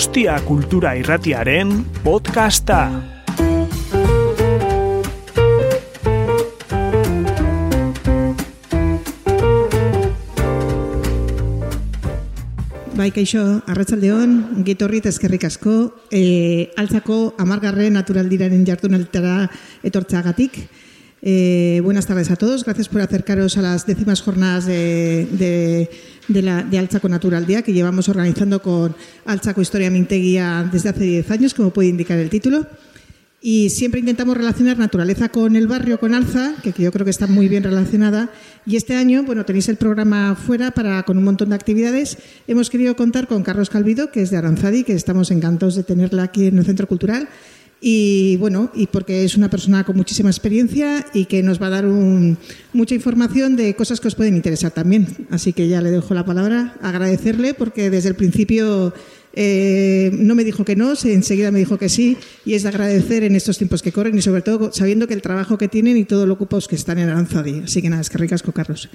Donostia Kultura Irratiaren podcasta. Bai, kaixo, arratsaldeon, gitorri eskerrik asko, e, altzako amargarre naturaldiraren jardunaltara etortzagatik. Eh, buenas tardes a todos. Gracias por acercaros a las décimas jornadas de, de, de, la, de Alchaco Natural Día que llevamos organizando con Alchaco Historia Minteguía desde hace 10 años, como puede indicar el título. Y siempre intentamos relacionar naturaleza con el barrio, con Alza, que yo creo que está muy bien relacionada. Y este año, bueno, tenéis el programa fuera para, con un montón de actividades. Hemos querido contar con Carlos Calvido, que es de Aranzadi, que estamos encantados de tenerla aquí en el Centro Cultural y bueno, y porque es una persona con muchísima experiencia y que nos va a dar un, mucha información de cosas que os pueden interesar también. Así que ya le dejo la palabra, agradecerle porque desde el principio eh, no me dijo que no, enseguida me dijo que sí y es de agradecer en estos tiempos que corren y sobre todo sabiendo que el trabajo que tienen y todo lo ocupados que están en Aranzadi. Así que nada, es que ricasco, Carlos.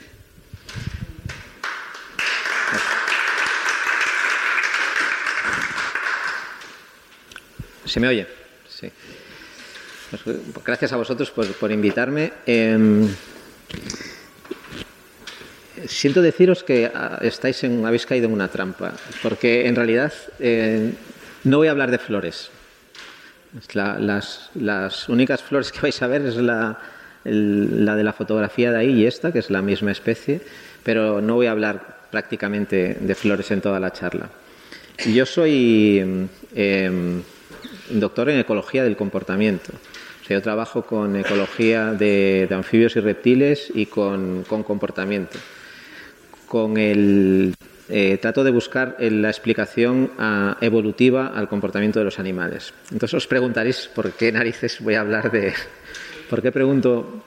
¿Se me oye? Pues, gracias a vosotros por, invitarme. Eh, siento deciros que ah, estáis en, habéis caído en una trampa, porque en realidad eh, no voy a hablar de flores. La, las, únicas flores que vais a ver es la, de la fotografía de ahí y esta, que es la misma especie, pero no voy a hablar prácticamente de flores en toda la charla. Yo soy eh, doctor en ecología del comportamiento. Yo trabajo con ecología de, anfibios y reptiles y con, comportamiento. Con el eh, trato de buscar la explicación a, evolutiva al comportamiento de los animales. Entonces os preguntaréis por qué narices voy a hablar de. ¿Por qué pregunto?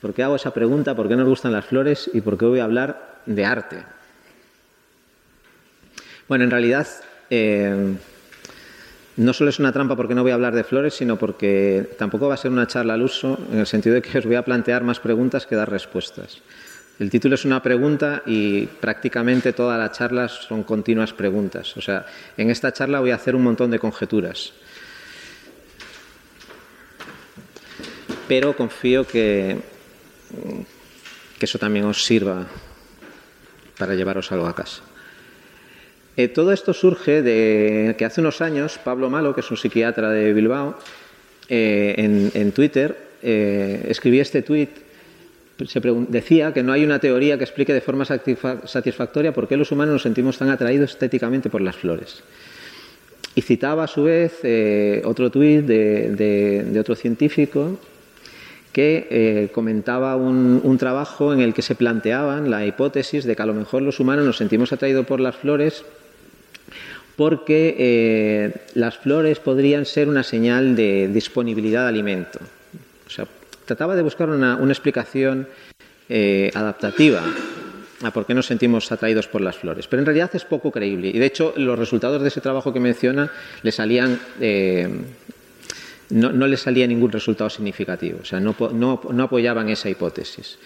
¿Por qué hago esa pregunta? ¿Por qué nos gustan las flores? ¿Y por qué voy a hablar de arte? Bueno, en realidad. Eh, no solo es una trampa porque no voy a hablar de flores, sino porque tampoco va a ser una charla al uso, en el sentido de que os voy a plantear más preguntas que dar respuestas. El título es una pregunta y prácticamente todas las charlas son continuas preguntas. O sea, en esta charla voy a hacer un montón de conjeturas. Pero confío que, que eso también os sirva para llevaros algo a casa. Eh, todo esto surge de que hace unos años Pablo Malo, que es un psiquiatra de Bilbao, eh, en, Twitter eh, escribía este. Se decía que no hay una teoría que explique de forma satisfactoria por qué los humanos nos sentimos tan atraídos estéticamente por las flores. Y citaba a su vez otro tuit de, otro científico que comentaba un, trabajo en el que se planteaban la hipótesis de que a lo mejor los humanos nos sentimos atraídos por las flores porque eh, las flores podrían ser una señal de disponibilidad de alimento. O sea, trataba de buscar una, explicación eh, adaptativa a por qué nos sentimos atraídos por las flores. Pero en realidad es poco creíble. Y de hecho, los resultados de ese trabajo que menciona le salían. Eh, no, no, le salía ningún resultado significativo, o sea, no, no, no apoyaban esa hipótesis.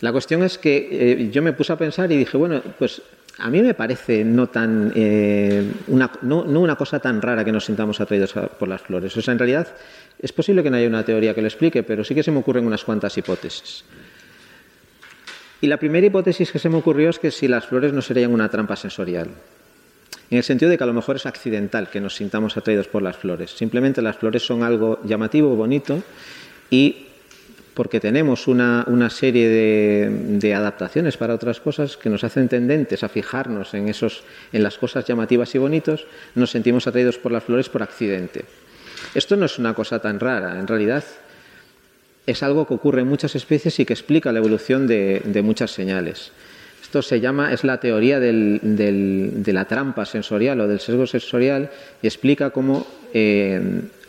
La cuestión es que eh, yo me puse a pensar y dije, bueno, pues a mí me parece no, tan, eh, una, no, no, una cosa tan rara que nos sintamos atraídos por las flores. O sea, en realidad es posible que no haya una teoría que lo explique, pero sí que se me ocurren unas cuantas hipótesis. Y la primera hipótesis que se me ocurrió es que si las flores no serían una trampa sensorial. En el sentido de que a lo mejor es accidental que nos sintamos atraídos por las flores. Simplemente las flores son algo llamativo, bonito, y porque tenemos una, una serie de, de, adaptaciones para otras cosas que nos hacen tendentes a fijarnos en, esos, en las cosas llamativas y bonitos, nos sentimos atraídos por las flores por accidente. Esto no es una cosa tan rara, en realidad es algo que ocurre en muchas especies y que explica la evolución de, de muchas señales. Esto se llama, es la teoría del, del, de la trampa sensorial o del sesgo sensorial y explica cómo eh,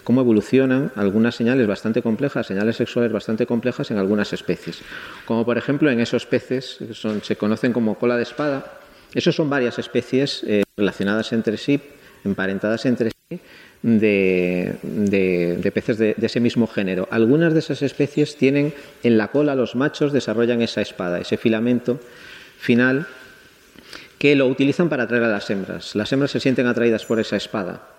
cómo evolucionan algunas señales bastante complejas, señales sexuales bastante complejas en algunas especies. Como por ejemplo en esos peces que se conocen como cola de espada. Esos son varias especies eh, relacionadas entre sí, emparentadas entre sí, de, peces de, ese mismo género. Algunas de esas especies tienen en la cola, los machos desarrollan esa espada, ese filamento final que lo utilizan para atraer a las hembras. Las hembras se sienten atraídas por esa espada.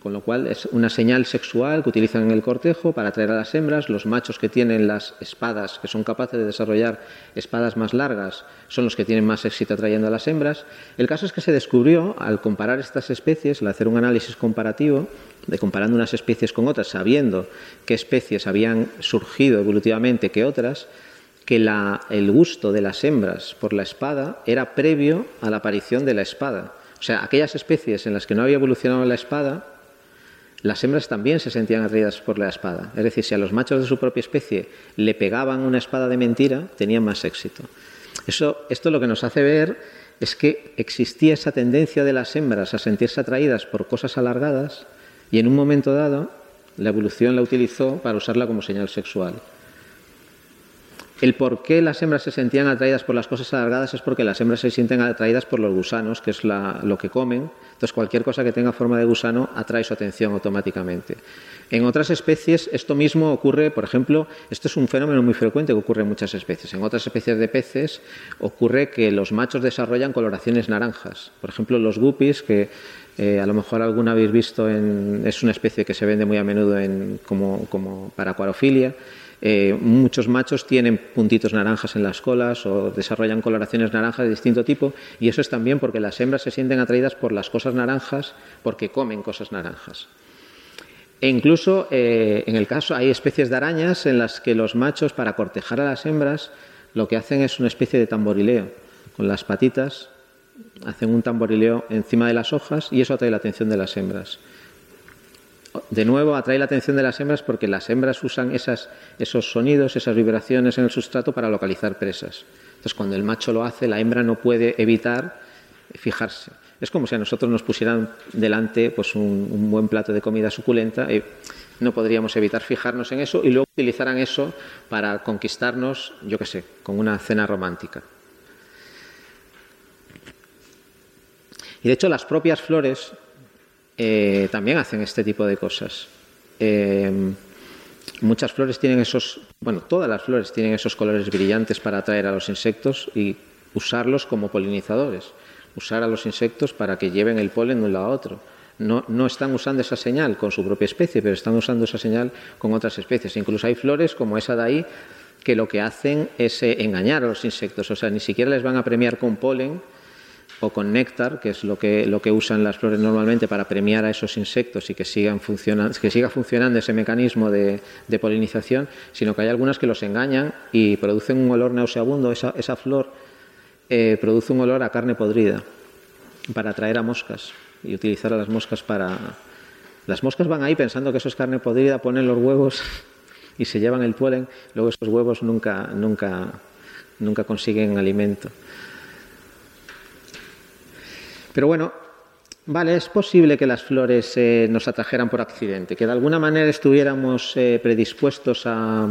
Con lo cual es una señal sexual que utilizan en el cortejo para atraer a las hembras. Los machos que tienen las espadas, que son capaces de desarrollar espadas más largas, son los que tienen más éxito atrayendo a las hembras. El caso es que se descubrió, al comparar estas especies, al hacer un análisis comparativo, de comparando unas especies con otras, sabiendo qué especies habían surgido evolutivamente que otras, que el gusto de las hembras por la espada era previo a la aparición de la espada. O sea, aquellas especies en las que no había evolucionado la espada, las hembras también se sentían atraídas por la espada. Es decir, si a los machos de su propia especie le pegaban una espada de mentira, tenían más éxito. Eso, esto lo que nos hace ver es que existía esa tendencia de las hembras a sentirse atraídas por cosas alargadas y en un momento dado la evolución la utilizó para usarla como señal sexual. El por qué las hembras se sentían atraídas por las cosas alargadas es porque las hembras se sienten atraídas por los gusanos, que es lo que comen. Entonces, cualquier cosa que tenga forma de gusano atrae su atención automáticamente. En otras especies, esto mismo ocurre, por ejemplo, esto es un fenómeno muy frecuente que ocurre en muchas especies. En otras especies de peces ocurre que los machos desarrollan coloraciones naranjas. Por ejemplo, los guppies, que eh, a lo mejor alguna habéis visto, es una especie que se vende muy a menudo como, como para acuarofilia eh, muchos machos tienen puntitos naranjas en las colas o desarrollan coloraciones naranjas de distinto tipo y eso es también porque las hembras se sienten atraídas por las cosas naranjas porque comen cosas naranjas. E incluso eh, en el caso hay especies de arañas en las que los machos para cortejar a las hembras lo que hacen es una especie de tamborileo con las patitas hacen un tamborileo encima de las hojas y eso atrae la atención de las hembras de nuevo atrae la atención de las hembras porque las hembras usan esos sonidos, esas vibraciones en el sustrato para localizar presas. Entonces, cuando el macho lo hace, la hembra no puede evitar fijarse. Es como si a nosotros nos pusieran delante pues, un, buen plato de comida suculenta. Y no podríamos evitar fijarnos en eso y luego utilizaran eso para conquistarnos, yo qué sé, con una cena romántica. Y de hecho, las propias flores eh, también hacen este tipo de cosas. Eh, muchas flores tienen esos, bueno, todas las flores tienen esos colores brillantes para atraer a los insectos y usarlos como polinizadores, usar a los insectos para que lleven el polen de un lado a otro. No, no, están usando esa señal con su propia especie, pero están usando esa señal con otras especies. Incluso hay flores como esa de ahí que lo que hacen es eh, engañar a los insectos, o sea, ni siquiera les van a premiar con polen, o con néctar, que es lo que, lo que usan las flores normalmente para premiar a esos insectos y que, sigan que siga funcionando ese mecanismo de, polinización, sino que hay algunas que los engañan y producen un olor nauseabundo. Esa, esa flor eh, produce un olor a carne podrida para atraer a moscas y utilizar a las moscas para... Las moscas van ahí pensando que eso es carne podrida, ponen los huevos y se llevan el polen, luego esos huevos nunca, nunca, nunca consiguen alimento. Pero bueno, vale, es posible que las flores eh, nos atrajeran por accidente, que de alguna manera estuviéramos eh, predispuestos a,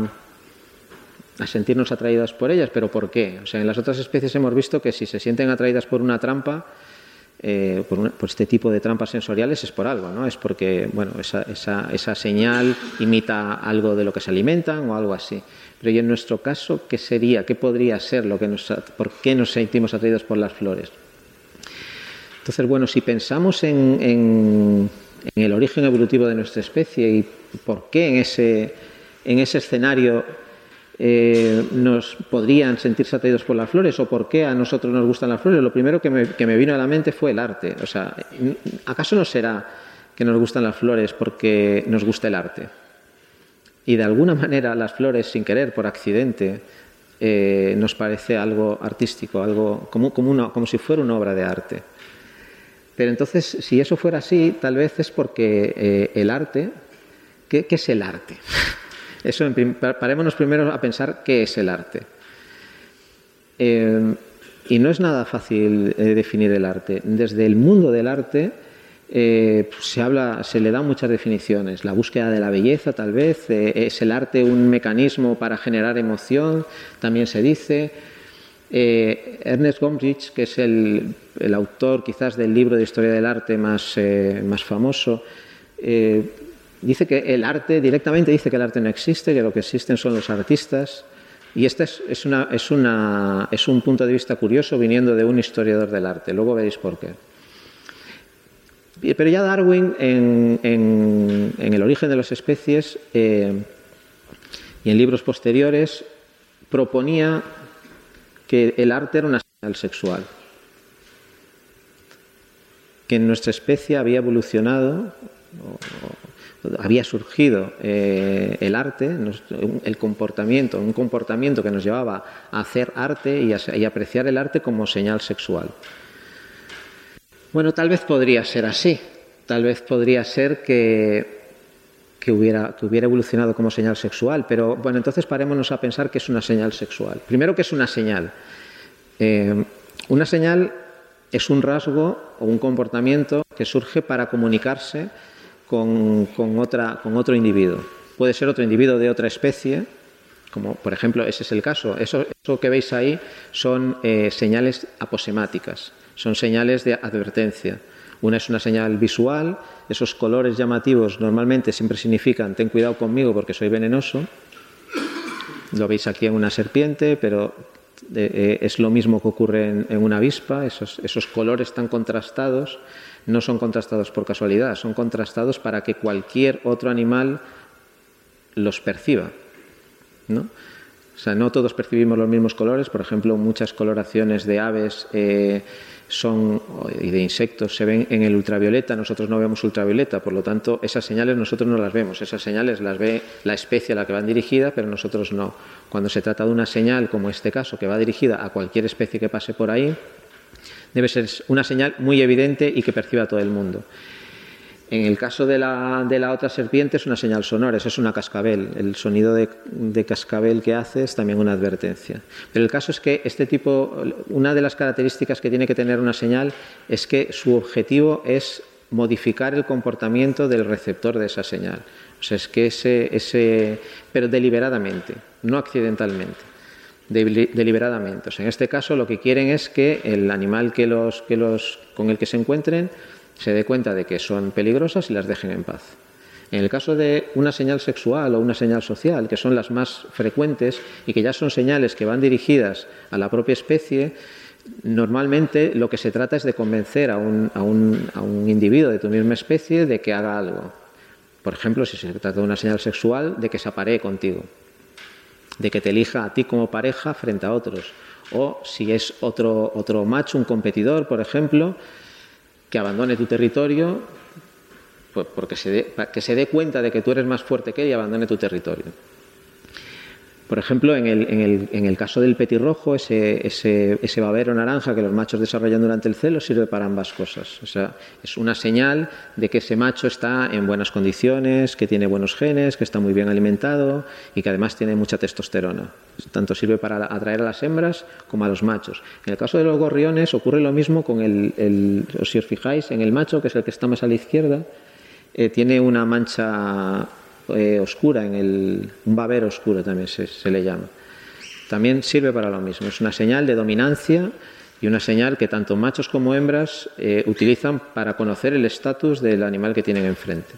sentirnos atraídos por ellas, pero ¿por qué? O sea, en las otras especies hemos visto que si se sienten atraídas por una trampa, eh, por, este tipo de trampas sensoriales es por algo, ¿no? Es porque, bueno, esa, esa, señal imita algo de lo que se alimentan o algo así. Pero y en nuestro caso, ¿qué sería? ¿Qué podría ser lo que nos, por qué nos sentimos atraídos por las flores? Entonces, bueno, si pensamos en, el origen evolutivo de nuestra especie y por qué en ese, en ese escenario eh, nos podrían sentirse atraídos por las flores o por qué a nosotros nos gustan las flores, lo primero que me, que me vino a la mente fue el arte. O sea, ¿acaso no será que nos gustan las flores porque nos gusta el arte? Y de alguna manera las flores, sin querer, por accidente, eh, nos parece algo artístico, algo como, como, como si fuera una obra de arte. Pero entonces, si eso fuera así, tal vez es porque eh, el arte, ¿qué, es el arte? Eso, parémonos primero a pensar qué es el arte. Eh, y no es nada fácil eh, definir el arte. Desde el mundo del arte se habla, se le dan muchas definiciones. La búsqueda de la belleza, tal vez, es el arte un mecanismo para generar emoción, también se dice. Eh, Ernest Gombrich, que es el, autor quizás del libro de historia del arte más, eh, famoso, eh, dice que el arte, directamente dice que el arte no existe, que lo que existen son los artistas Y este es, es, una, es, una, es un punto de vista curioso viniendo de un historiador del arte. Luego veréis por qué. Pero ya Darwin, en, en, el origen de las especies y en libros posteriores, proponía que el arte era una señal sexual, que en nuestra especie había evolucionado, había surgido eh, el arte, el comportamiento, un comportamiento que nos llevaba a hacer arte y, a, y apreciar el arte como señal sexual. Bueno, tal vez podría ser así, tal vez podría ser que, que, hubiera, que hubiera evolucionado como señal sexual, pero bueno, entonces parémonos a pensar que es una señal sexual. Primero, que es una señal? Eh, una señal es un rasgo o un comportamiento que surge para comunicarse con, otra, con otro individuo. Puede ser otro individuo de otra especie, como por ejemplo ese es el caso. Eso, que veis ahí son eh, señales aposemáticas, son señales de advertencia. Una es una señal visual, esos colores llamativos normalmente siempre significan ten cuidado conmigo porque soy venenoso. Lo veis aquí en una serpiente, pero eh, es lo mismo que ocurre en, una avispa, esos, esos, colores tan contrastados no son contrastados por casualidad, son contrastados para que cualquier otro animal los perciba. ¿no? O sea, no todos percibimos los mismos colores, por ejemplo, muchas coloraciones de aves eh, son, y de insectos se ven en el ultravioleta, nosotros no vemos ultravioleta, por lo tanto esas señales nosotros no las vemos, esas señales las ve la especie a la que van dirigidas, pero nosotros no. Cuando se trata de una señal como este caso que va dirigida a cualquier especie que pase por ahí, debe ser una señal muy evidente y que perciba todo el mundo. En el caso de la, de la, otra serpiente es una señal sonora, eso es una cascabel. El sonido de, cascabel que hace es también una advertencia. Pero el caso es que este tipo, una de las características que tiene que tener una señal es que su objetivo es modificar el comportamiento del receptor de esa señal. O sea, es que ese, ese pero deliberadamente, no accidentalmente deliberadamente. O sea, en este caso lo que quieren es que el animal que los, que los, con el que se encuentren se dé cuenta de que son peligrosas y las dejen en paz. En el caso de una señal sexual o una señal social, que son las más frecuentes y que ya son señales que van dirigidas a la propia especie, normalmente lo que se trata es de convencer a un, individuo de tu misma especie de que haga algo. Por ejemplo, si se trata de una señal sexual, de que se aparee contigo, de que te elija a ti como pareja frente a otros. O si es otro macho, un competidor, por ejemplo, que abandone tu territorio, pues porque se que se dé cuenta de que tú eres más fuerte que él y abandone tu territorio. Por ejemplo, en el, en el, en el caso del petirrojo, ese, ese, ese, babero naranja que los machos desarrollan durante el celo sirve para ambas cosas. O sea, es una señal de que ese macho está en buenas condiciones, que tiene buenos genes, que está muy bien alimentado y que además tiene mucha testosterona. Tanto sirve para atraer a las hembras como a los machos. En el caso de los gorriones ocurre lo mismo con el, el si os fijáis, en el macho, que es el que está más a la izquierda, eh, tiene una mancha eh, oscura, en el, un babero oscuro también se, le llama. También sirve para lo mismo, es una señal de dominancia y una señal que tanto machos como hembras eh, utilizan para conocer el estatus del animal que tienen enfrente.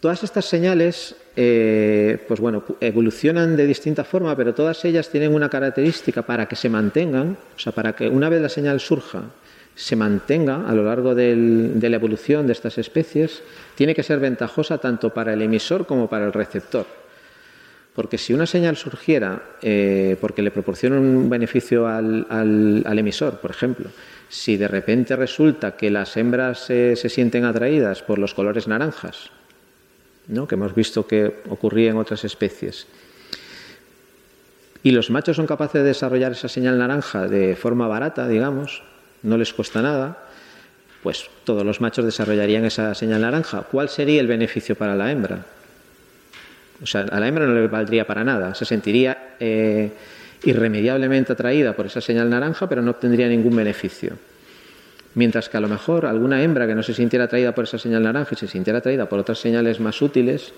Todas estas señales, eh, pues bueno, evolucionan de distinta forma, pero todas ellas tienen una característica para que se mantengan, o sea, para que una vez la señal surja se mantenga a lo largo de la evolución de estas especies, tiene que ser ventajosa tanto para el emisor como para el receptor. Porque si una señal surgiera eh, porque le proporciona un beneficio al, emisor, por ejemplo, si de repente resulta que las hembras se sienten atraídas por los colores naranjas, ¿no? que hemos visto que ocurría en otras especies, y los machos son capaces de desarrollar esa señal naranja de forma barata, digamos, no les cuesta nada, pues todos los machos desarrollarían esa señal naranja. ¿Cuál sería el beneficio para la hembra? O sea, a la hembra no le valdría para nada, se sentiría eh, irremediablemente atraída por esa señal naranja, pero no obtendría ningún beneficio. Mientras que a lo mejor alguna hembra que no se sintiera atraída por esa señal naranja y se sintiera atraída por otras señales más útiles,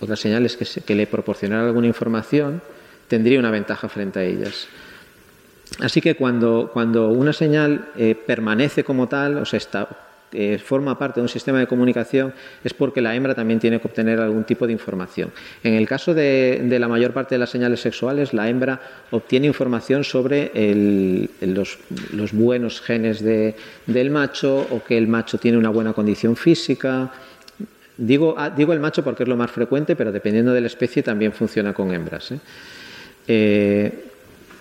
otras señales que, que le proporcionaran alguna información, tendría una ventaja frente a ellas. Así que cuando, cuando una señal eh, permanece como tal, o sea, eh, forma parte de un sistema de comunicación es porque la hembra también tiene que obtener algún tipo de información. En el caso de, la mayor parte de las señales sexuales, la hembra obtiene información sobre los, buenos genes del macho o que el macho tiene una buena condición física. Digo, ah, digo el macho porque es lo más frecuente, pero dependiendo de la especie también funciona con hembras. ¿eh?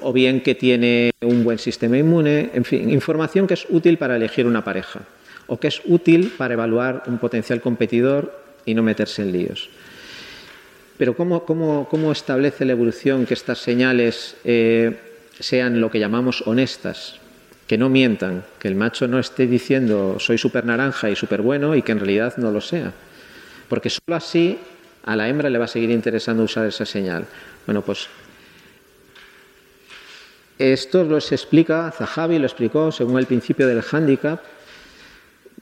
O bien que tiene un buen sistema inmune, en fin, información que es útil para elegir una pareja o que es útil para evaluar un potencial competidor y no meterse en líos. Pero ¿cómo, cómo, establece la evolución que estas señales eh, sean lo que llamamos honestas? Que no mientan, que el macho no esté diciendo soy súper naranja y súper bueno y que en realidad no lo sea. Porque solo así a la hembra le va a seguir interesando usar esa señal. Bueno, pues esto lo se explica, Zahavi lo explicó según el principio del handicap,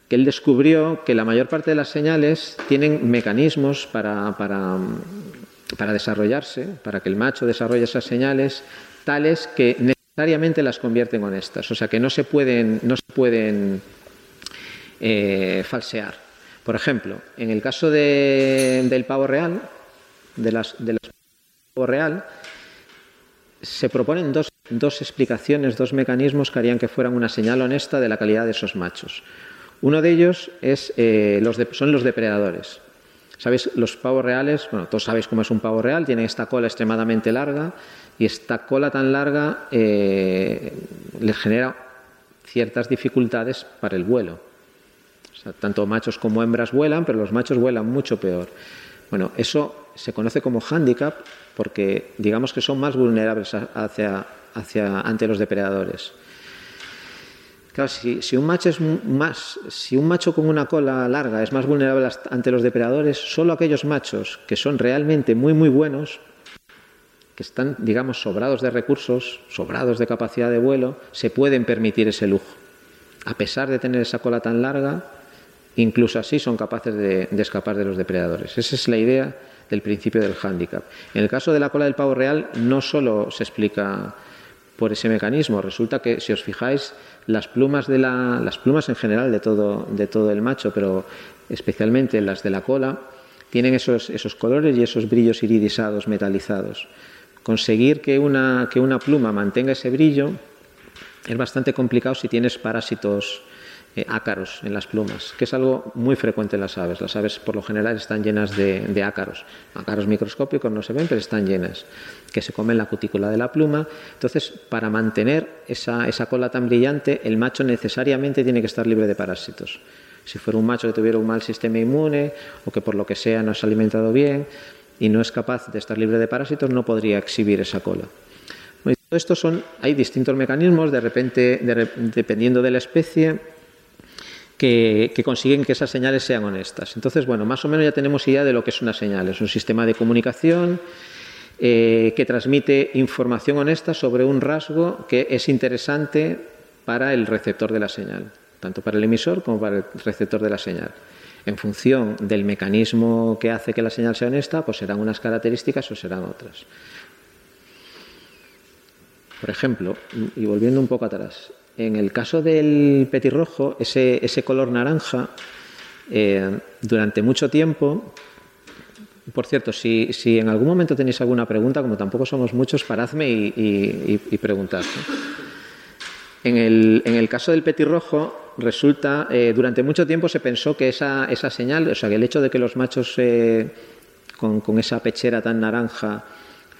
que él descubrió que la mayor parte de las señales tienen mecanismos para, para, desarrollarse, para que el macho desarrolle esas señales tales que necesariamente las convierten en honestas, o sea que no se pueden, no se pueden eh, falsear. Por ejemplo, en el caso del pavo real, de las, de las pavo real, se proponen dos, explicaciones, dos mecanismos que harían que fueran una señal honesta de la calidad de esos machos. Uno de ellos es, eh, los son los depredadores. ¿Sabéis? Los pavos reales, bueno, todos sabéis cómo es un pavo real, tienen esta cola extremadamente larga y esta cola tan larga eh, les genera ciertas dificultades para el vuelo. tanto machos como hembras vuelan, pero los machos vuelan mucho peor. Bueno, eso se conoce como handicap porque digamos que son más vulnerables hacia, hacia, ante los depredadores. Claro, si, un macho es más, si un macho con una cola larga es más vulnerable ante los depredadores, solo aquellos machos que son realmente muy muy buenos, que están, digamos, sobrados de recursos, sobrados de capacidad de vuelo, se pueden permitir ese lujo. A pesar de tener esa cola tan larga, incluso así son capaces de, escapar de los depredadores. Esa es la idea del principio del hándicap. En el caso de la cola del pavo real no solo se explica por ese mecanismo, resulta que si os fijáis las plumas de la, las plumas en general de todo, de todo el macho, pero especialmente las de la cola, tienen esos, esos colores y esos brillos iridisados, metalizados. Conseguir que una, que una pluma mantenga ese brillo es bastante complicado si tienes parásitos eh, ácaros en las plumas, que es algo muy frecuente en las aves. Las aves por lo general están llenas de, ácaros. Ácaros microscópicos no se ven, pero están llenas, que se comen la cutícula de la pluma. Entonces, para mantener esa, esa cola tan brillante, el macho necesariamente tiene que estar libre de parásitos. Si fuera un macho que tuviera un mal sistema inmune o que por lo que sea no se ha alimentado bien y no es capaz de estar libre de parásitos, no podría exhibir esa cola. estos son, hay distintos mecanismos, de repente, dependiendo de la especie, que, consiguen que esas señales sean honestas. Entonces, bueno, más o menos ya tenemos idea de lo que es una señal. Es un sistema de comunicación eh, que transmite información honesta sobre un rasgo que es interesante para el receptor de la señal, tanto para el emisor como para el receptor de la señal. En función del mecanismo que hace que la señal sea honesta, pues serán unas características o serán otras. Por ejemplo, y volviendo un poco atrás, en el caso del petirrojo, ese, ese color naranja, eh, durante mucho tiempo, por cierto, si, si, en algún momento tenéis alguna pregunta, como tampoco somos muchos, paradme y, y, preguntad. En, el, en, el, caso del petirrojo, resulta, eh, durante mucho tiempo se pensó que esa, esa, señal, o sea, que el hecho de que los machos eh, con, con, esa pechera tan naranja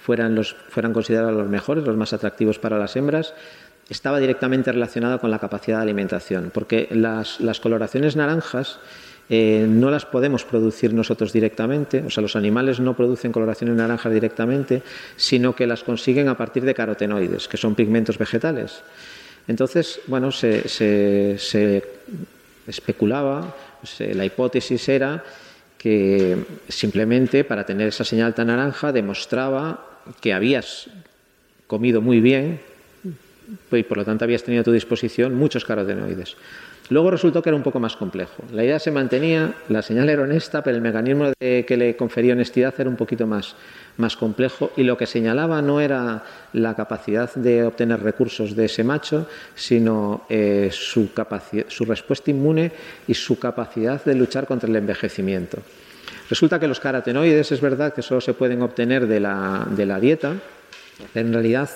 fueran, los, fueran considerados los mejores, los más atractivos para las hembras, estaba directamente relacionada con la capacidad de alimentación, porque las, coloraciones naranjas eh, no las podemos producir nosotros directamente, o sea, los animales no producen coloraciones naranjas directamente, sino que las consiguen a partir de carotenoides, que son pigmentos vegetales. Entonces, bueno, se, especulaba, la hipótesis era que simplemente para tener esa señal tan naranja demostraba que habías comido muy bien, y por lo tanto habías tenido a tu disposición muchos carotenoides. Luego resultó que era un poco más complejo. La idea se mantenía, la señal era honesta, pero el mecanismo que le confería honestidad era un poquito más, más complejo y lo que señalaba no era la capacidad de obtener recursos de ese macho, sino eh, su, su respuesta inmune y su capacidad de luchar contra el envejecimiento. Resulta que los carotenoides es verdad que solo se pueden obtener de la, de la dieta. En realidad,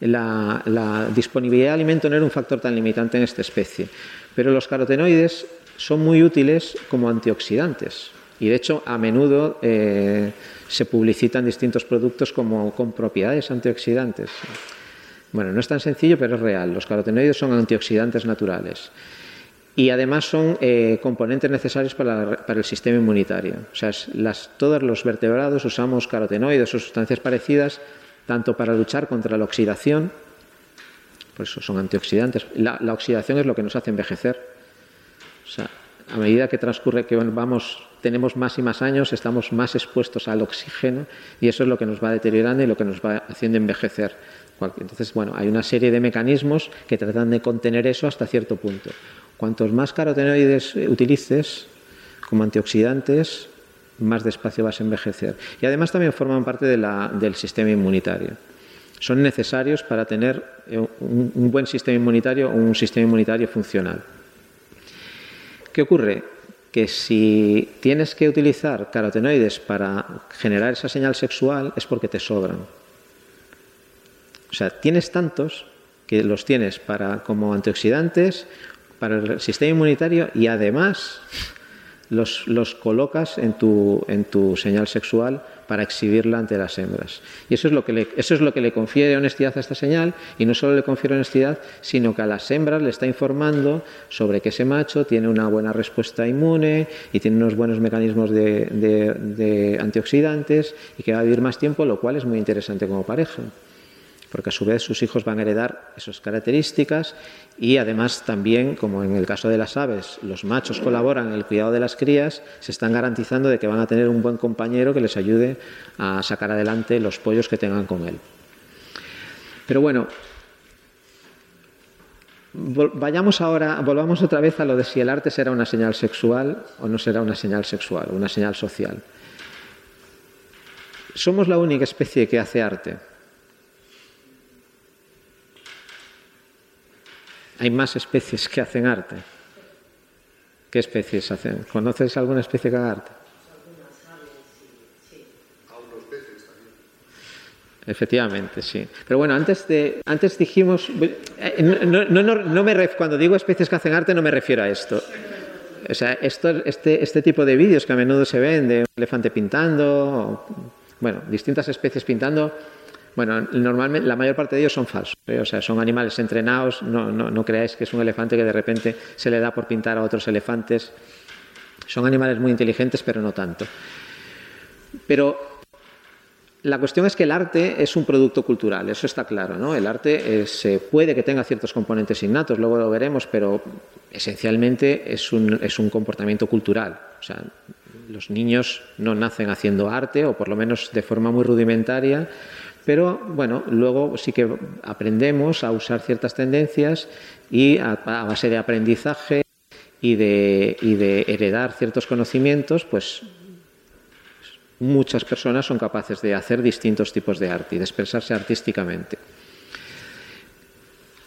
la, disponibilidad de alimento no era un factor tan limitante en esta especie, pero los carotenoides son muy útiles como antioxidantes. Y de hecho, a menudo eh, se publicitan distintos productos como con propiedades antioxidantes. Bueno, no es tan sencillo, pero es real. Los carotenoides son antioxidantes naturales. Y además son eh, componentes necesarios para, el sistema inmunitario. O sea, todos los vertebrados usamos carotenoides o sustancias parecidas tanto para luchar contra la oxidación, por eso son antioxidantes. La, oxidación es lo que nos hace envejecer. O sea, a medida que transcurre, que vamos, tenemos más y más años, estamos más expuestos al oxígeno y eso es lo que nos va deteriorando y lo que nos va haciendo envejecer. Entonces, bueno, hay una serie de mecanismos que tratan de contener eso hasta cierto punto. Cuantos más carotenoides utilices como antioxidantes, más despacio vas a envejecer. Y además también forman parte del sistema inmunitario. Son necesarios para tener eh, un buen sistema inmunitario o un sistema inmunitario funcional. ¿Qué ocurre? Que si tienes que utilizar carotenoides para generar esa señal sexual es porque te sobran. O sea, tienes tantos que los tienes para como antioxidantes, para el sistema inmunitario y además los, los colocas en tu, en tu señal sexual para exhibirla ante las hembras. Y eso es, lo que le, eso es lo que le confiere honestidad a esta señal, y no solo le confiere honestidad, sino que a las hembras le está informando sobre que ese macho tiene una buena respuesta inmune y tiene unos buenos mecanismos de, de antioxidantes y que va a vivir más tiempo, lo cual es muy interesante como pareja porque a su vez sus hijos van a heredar esas características y además también, como en el caso de las aves, los machos colaboran en el cuidado de las crías, se están garantizando de que van a tener un buen compañero que les ayude a sacar adelante los pollos que tengan con él. Pero bueno, vayamos ahora, volvamos otra vez a lo de si el arte será una señal sexual o no será una señal sexual, una señal social. Somos la única especie que hace arte. Hay más especies que hacen arte. ¿Qué especies hacen? ¿Conoces alguna especie que haga arte? Efectivamente, sí. Pero bueno, antes, de, antes dijimos, eh, no, no, no, me cuando digo especies que hacen arte no me refiero a esto. O sea, esto, este, este tipo de vídeos que a menudo se ven de un elefante pintando, bueno, distintas especies pintando, bueno, normalmente la mayor parte de ellos son falsos, ¿eh? o sea, son animales entrenados, no, no, no creáis que es un elefante que de repente se le da por pintar a otros elefantes. Son animales muy inteligentes, pero no tanto. Pero la cuestión es que el arte es un producto cultural, eso está claro, ¿no? El arte se puede que tenga ciertos componentes innatos, luego lo veremos, pero esencialmente es un, es un comportamiento cultural. O sea, los niños no nacen haciendo arte, o por lo menos de forma muy rudimentaria, pero bueno, luego sí que aprendemos a usar ciertas tendencias y a, base de aprendizaje y de, y de heredar ciertos conocimientos, pues muchas personas son capaces de hacer distintos tipos de arte y de expresarse artísticamente.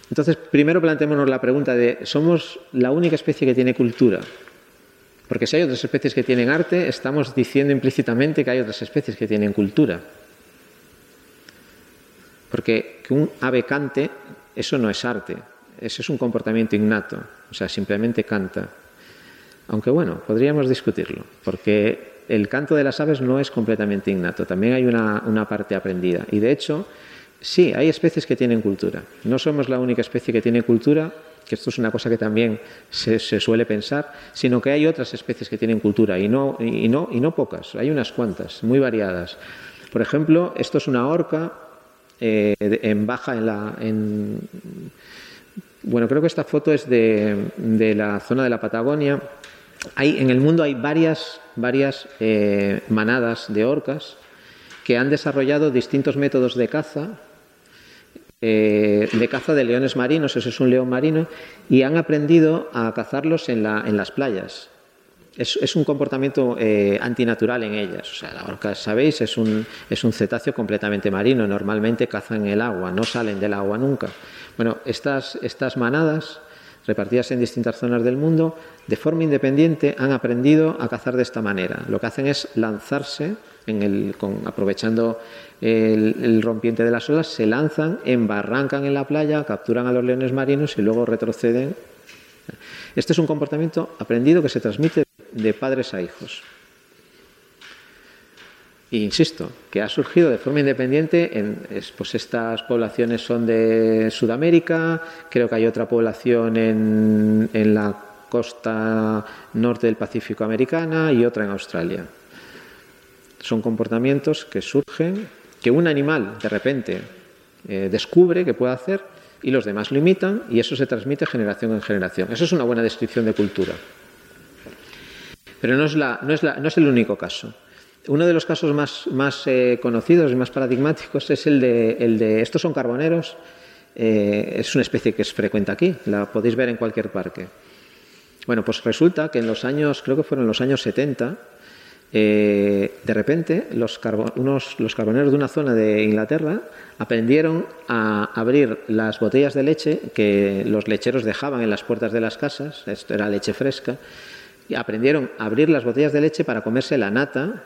Entonces, primero planteémonos la pregunta de, ¿somos la única especie que tiene cultura? Porque si hay otras especies que tienen arte, estamos diciendo implícitamente que hay otras especies que tienen cultura. Porque que un ave cante, eso no es arte, eso es un comportamiento innato, o sea, simplemente canta. Aunque bueno, podríamos discutirlo, porque el canto de las aves no es completamente innato, también hay una, una parte aprendida. Y de hecho, sí, hay especies que tienen cultura. No somos la única especie que tiene cultura, que esto es una cosa que también se, se, suele pensar, sino que hay otras especies que tienen cultura y no, y, no, y no pocas, hay unas cuantas, muy variadas. Por ejemplo, esto es una orca eh, en baja en la. En, bueno, creo que esta foto es de, de, la zona de la Patagonia. Hay, en el mundo hay varias, varias eh, manadas de orcas que han desarrollado distintos métodos de caza eh, de caza de leones marinos, ese es un león marino, y han aprendido a cazarlos en, la, en las playas. Es, un comportamiento eh, antinatural en ellas. O sea, la orca, sabéis, es un, es un cetáceo completamente marino. Normalmente cazan en el agua, no salen del agua nunca. Bueno, estas, estas manadas repartidas en distintas zonas del mundo, de forma independiente han aprendido a cazar de esta manera. Lo que hacen es lanzarse, en el, con, aprovechando el, rompiente de las olas, se lanzan, embarrancan en la playa, capturan a los leones marinos y luego retroceden. Este es un comportamiento aprendido que se transmite de padres a hijos. E insisto, que ha surgido de forma independiente, en, pues estas poblaciones son de Sudamérica, creo que hay otra población en, en la costa norte del Pacífico americana y otra en Australia. Son comportamientos que surgen, que un animal de repente eh, descubre que puede hacer y los demás lo imitan y eso se transmite generación en generación. Eso es una buena descripción de cultura. Pero no es, la, no es, la, no es el único caso. Uno de los casos más, más eh, conocidos y más paradigmáticos es el de, el de estos son carboneros. Eh, es una especie que es frecuente aquí, la podéis ver en cualquier parque. Bueno, pues resulta que en los años, creo que fueron los años 70, eh, de repente los, unos, los carboneros de una zona de Inglaterra aprendieron a abrir las botellas de leche que los lecheros dejaban en las puertas de las casas, esto era leche fresca, aprendieron a abrir las botellas de leche para comerse la nata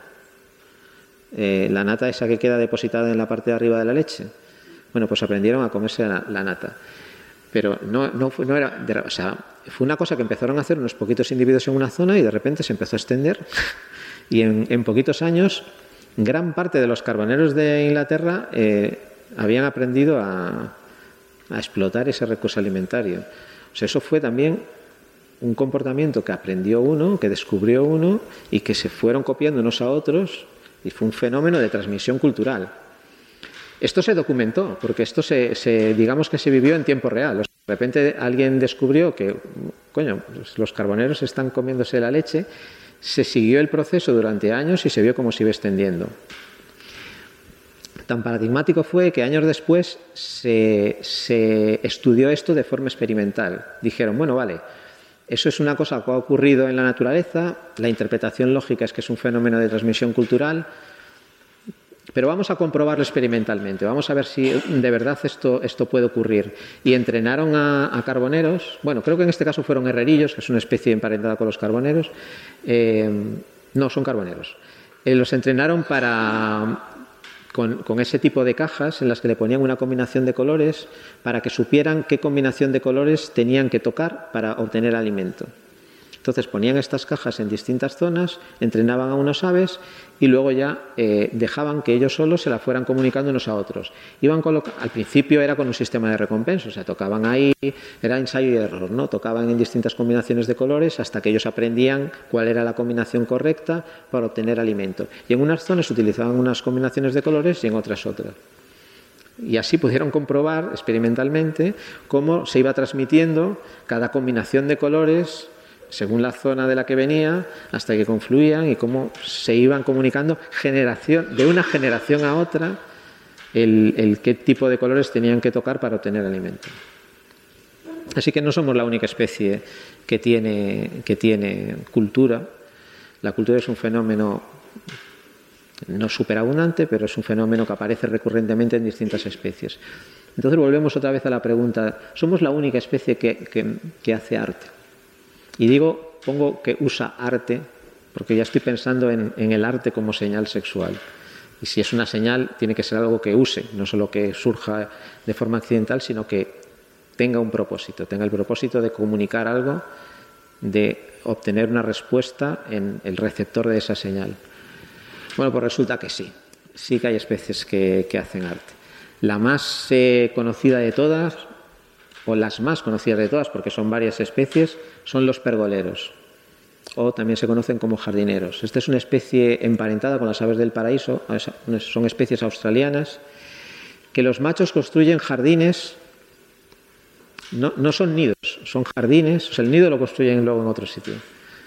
eh, la nata esa que queda depositada en la parte de arriba de la leche. Bueno, pues aprendieron a comerse la, nata. Pero no, no, fue, era, o sea, fue una cosa que empezaron a hacer unos poquitos individuos en una zona y de repente se empezó a extender. Y en, en poquitos años, gran parte de los carboneros de Inglaterra eh, habían aprendido a, a explotar ese recurso alimentario. O sea, eso fue también un comportamiento que aprendió uno, que descubrió uno y que se fueron copiando unos a otros y fue un fenómeno de transmisión cultural. Esto se documentó, porque esto se, digamos que se vivió en tiempo real. De repente alguien descubrió que, coño, pues los carboneros están comiéndose la leche, se siguió el proceso durante años y se vio cómo se iba extendiendo. Tan paradigmático fue que años después se, se estudió esto de forma experimental. Dijeron, bueno, vale, eso es una cosa que ha ocurrido en la naturaleza, la interpretación lógica es que es un fenómeno de transmisión cultural, pero vamos a comprobarlo experimentalmente, vamos a ver si de verdad esto, esto puede ocurrir. Y entrenaron a, carboneros, bueno, creo que en este caso fueron herrerillos, que es una especie emparentada con los carboneros, eh, no, son carboneros. Eh, los entrenaron para con, con, ese tipo de cajas en las que le ponían una combinación de colores para que supieran qué combinación de colores tenían que tocar para obtener alimento. Entonces ponían estas cajas en distintas zonas, entrenaban a unos aves y luego ya eh, dejaban que ellos solos se la fueran comunicando unos a otros. Iban al principio era con un sistema de recompensa, o sea, tocaban ahí, era ensayo y error, ¿no? Tocaban en distintas combinaciones de colores hasta que ellos aprendían cuál era la combinación correcta para obtener alimento. Y en unas zonas utilizaban unas combinaciones de colores y en otras otras. Y así pudieron comprobar experimentalmente cómo se iba transmitiendo cada combinación de colores según la zona de la que venía, hasta que confluían y cómo se iban comunicando generación, de una generación a otra el, qué tipo de colores tenían que tocar para obtener alimento. Así que no somos la única especie que tiene, que tiene cultura. La cultura es un fenómeno no superabundante, pero es un fenómeno que aparece recurrentemente en distintas especies. Entonces volvemos otra vez a la pregunta, ¿somos la única especie que, que hace arte? Y digo, pongo que usa arte, porque ya estoy pensando en, el arte como señal sexual. Y si es una señal, tiene que ser algo que use, no solo que surja de forma accidental, sino que tenga un propósito, tenga el propósito de comunicar algo, de obtener una respuesta en el receptor de esa señal. Bueno, pues resulta que sí, sí que hay especies que, que hacen arte. La más eh, conocida de todas o las más conocidas de todas, porque son varias especies, son los pergoleros, o también se conocen como jardineros. Esta es una especie emparentada con las aves del paraíso, son especies australianas, que los machos construyen jardines, no, no son nidos, son jardines, el nido lo construyen luego en otro sitio.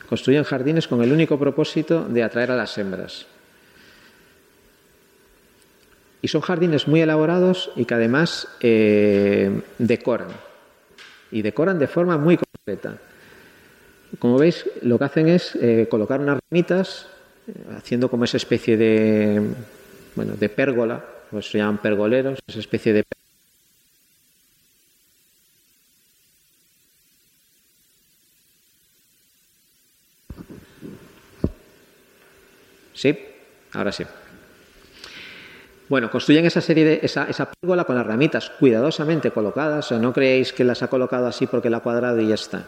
Construyen jardines con el único propósito de atraer a las hembras. Y son jardines muy elaborados y que además eh, decoran. Y decoran de forma muy concreta. Como veis, lo que hacen es eh, colocar unas ramitas, eh, haciendo como esa especie de, bueno, de pérgola, pues se llaman pergoleros, esa especie de ¿Sí? Ahora sí. Bueno, construyen esa serie de esa, esa pérgola con las ramitas cuidadosamente colocadas, o sea, no creéis que las ha colocado así porque la ha cuadrado y ya está.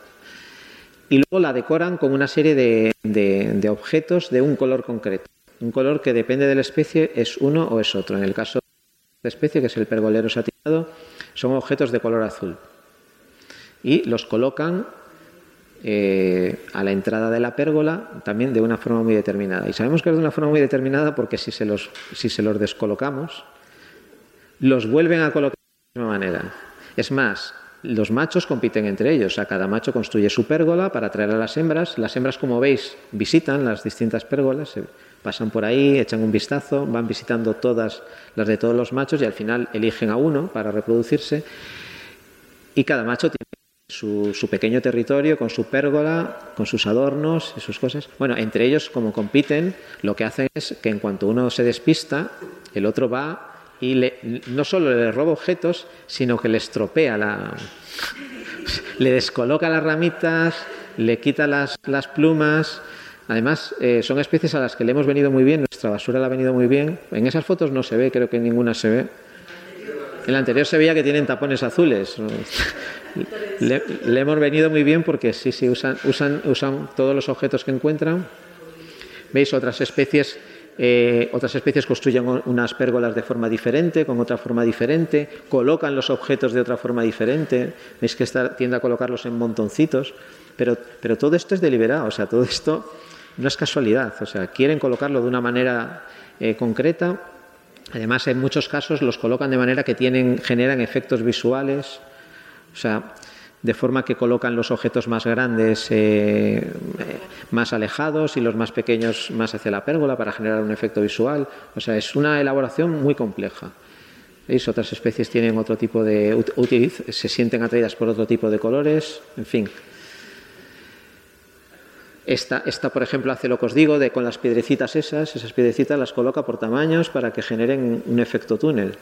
Y luego la decoran con una serie de, de, objetos de un color concreto. Un color que depende de la especie es uno o es otro. En el caso de la especie, que es el pergolero satinado, son objetos de color azul. Y los colocan eh, a la entrada de la pérgola también de una forma muy determinada. Y sabemos que es de una forma muy determinada porque si se los, si se los descolocamos, los vuelven a colocar de la misma manera. Es más, los machos compiten entre ellos. O sea, cada macho construye su pérgola para atraer a las hembras. Las hembras, como veis, visitan las distintas pérgolas, pasan por ahí, echan un vistazo, van visitando todas las de todos los machos y al final eligen a uno para reproducirse. Y cada macho tiene su, pequeño territorio con su pérgola, con sus adornos y sus cosas. Bueno, entre ellos, como compiten, lo que hacen es que en cuanto uno se despista, el otro va y le, no solo le roba objetos, sino que le estropea la. le descoloca las ramitas, le quita las, las plumas. Además, eh, son especies a las que le hemos venido muy bien, nuestra basura le ha venido muy bien. En esas fotos no se ve, creo que ninguna se ve. En la anterior se veía que tienen tapones azules. Le, hemos venido muy bien porque sí, sí, usan, usan, usan todos los objetos que encuentran. ¿Veis? Otras especies, eh, otras especies construyen unas pérgolas de forma diferente, con otra forma diferente, colocan los objetos de otra forma diferente. Veis que esta tiende a colocarlos en montoncitos. Pero, pero todo esto es deliberado, o sea, todo esto no es casualidad. O sea, quieren colocarlo de una manera eh, concreta. Además, en muchos casos los colocan de manera que tienen, generan efectos visuales. O sea, de forma que colocan los objetos más grandes eh, más alejados y los más pequeños más hacia la pérgola para generar un efecto visual. O sea, es una elaboración muy compleja. ¿Veis? Otras especies tienen otro tipo de. se sienten atraídas por otro tipo de colores, en fin. Esta, esta, por ejemplo, hace lo que os digo, de con las piedrecitas esas, esas piedrecitas las coloca por tamaños para que generen un efecto túnel.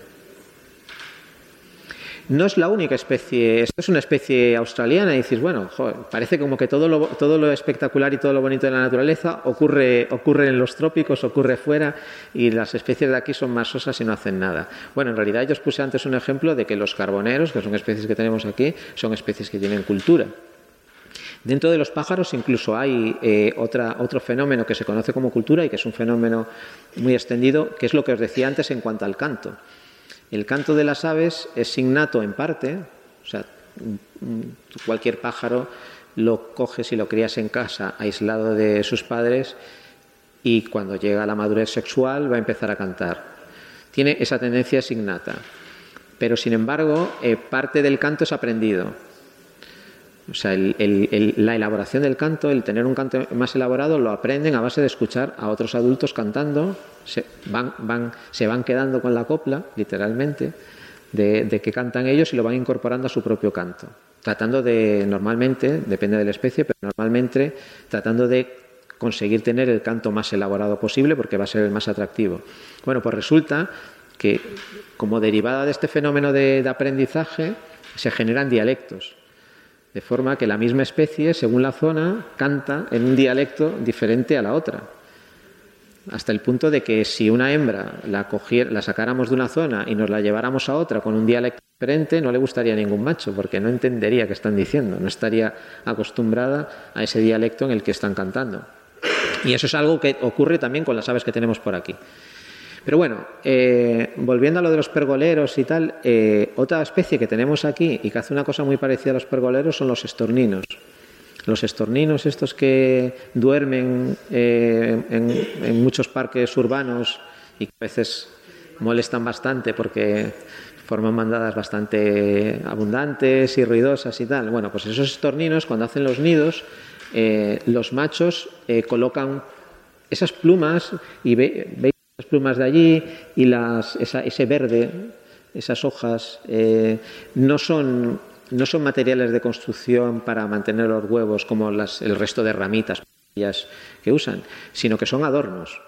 No es la única especie, esto es una especie australiana y dices, bueno, parece como que todo lo, todo lo espectacular y todo lo bonito de la naturaleza ocurre, en los trópicos, ocurre fuera y las especies de aquí son más y no hacen nada. Bueno, en realidad yo os puse antes un ejemplo de que los carboneros, que son especies que tenemos aquí, son especies que tienen cultura. Dentro de los pájaros incluso hay eh, otra, otro fenómeno que se conoce como cultura y que es un fenómeno muy extendido, que es lo que os decía antes en cuanto al canto. El canto de las aves es innato en parte, o sea, cualquier pájaro lo coges y lo crías en casa, aislado de sus padres, y cuando llega a la madurez sexual va a empezar a cantar. Tiene esa tendencia innata. Pero sin embargo, eh, parte del canto es aprendido. O sea, la elaboración del canto, el tener un canto más elaborado, lo aprenden a base de escuchar a otros adultos cantando, se van, van, se van quedando con la copla, literalmente, de, de, que cantan ellos y lo van incorporando a su propio canto. Tratando de, normalmente, depende de la especie, pero normalmente tratando de conseguir tener el canto más elaborado posible porque va a ser el más atractivo. Bueno, pues resulta que como derivada de este fenómeno de aprendizaje se generan dialectos. De forma que la misma especie, según la zona, canta en un dialecto diferente a la otra. Hasta el punto de que si una hembra la, la sacáramos de una zona y nos la lleváramos a otra con un dialecto diferente, no le gustaría a ningún macho, porque no entendería qué están diciendo, no estaría acostumbrada a ese dialecto en el que están cantando. Y eso es algo que ocurre también con las aves que tenemos por aquí. Pero bueno, eh, volviendo a lo de los pergoleros y tal, eh, otra especie que tenemos aquí y que hace una cosa muy parecida a los pergoleros son los estorninos. Los estorninos, estos que duermen eh, en, muchos parques urbanos y que a veces molestan bastante porque forman mandadas bastante abundantes y ruidosas y tal. Bueno, pues esos estorninos, cuando hacen los nidos, los machos colocan esas plumas y veis las plumas de allí y las, ese verde, esas hojas, eh, no, son, no son materiales de construcción para mantener los huevos como las, el resto de ramitas que usan, sino que son adornos.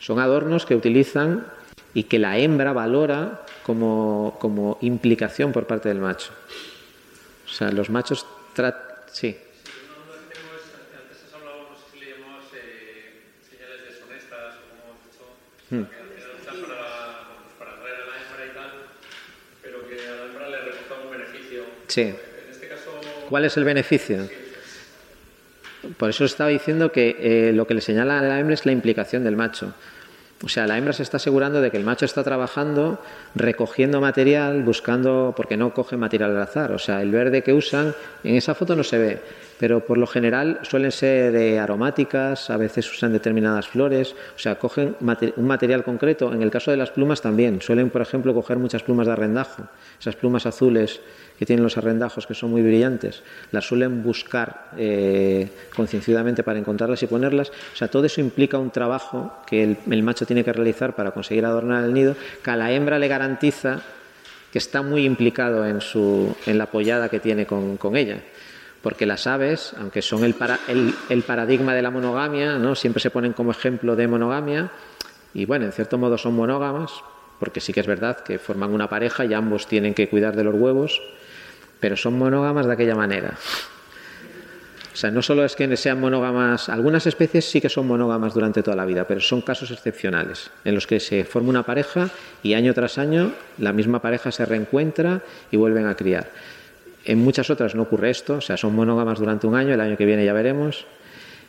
Son adornos que utilizan y que la hembra valora como, como implicación por parte del macho. O sea, los machos tratan... Sí. Hmm. Para, atraer a la hembra y tal, pero que a la hembra le reporta un beneficio. Sí. Este. ¿Cuál es el beneficio? Por eso estaba diciendo que eh, lo que le señala a la hembra es la implicación del macho. O sea, la hembra se está asegurando de que el macho está trabajando, recogiendo material, buscando, porque no coge material al azar. O sea, el verde que usan en esa foto no se ve, pero por lo general suelen ser aromáticas, a veces usan determinadas flores, o sea, cogen un material concreto. En el caso de las plumas también, suelen, por ejemplo, coger muchas plumas de arrendajo, esas plumas azules que tienen los arrendajos que son muy brillantes, las suelen buscar eh, concienciadamente para encontrarlas y ponerlas. O sea, todo eso implica un trabajo que el, macho tiene que realizar para conseguir adornar el nido, que a la hembra le garantiza que está muy implicado en, su, en la apoyada que tiene con, ella. Porque las aves, aunque son el, el, paradigma de la monogamia, ¿no? siempre se ponen como ejemplo de monogamia, y bueno, en cierto modo son monógamas, porque sí que es verdad que forman una pareja y ambos tienen que cuidar de los huevos, pero son monógamas de aquella manera. O sea, no solo es que sean monógamas, algunas especies sí que son monógamas durante toda la vida, pero son casos excepcionales en los que se forma una pareja y año tras año la misma pareja se reencuentra y vuelven a criar. En muchas otras no ocurre esto, o sea, son monógamas durante un año, el año que viene ya veremos,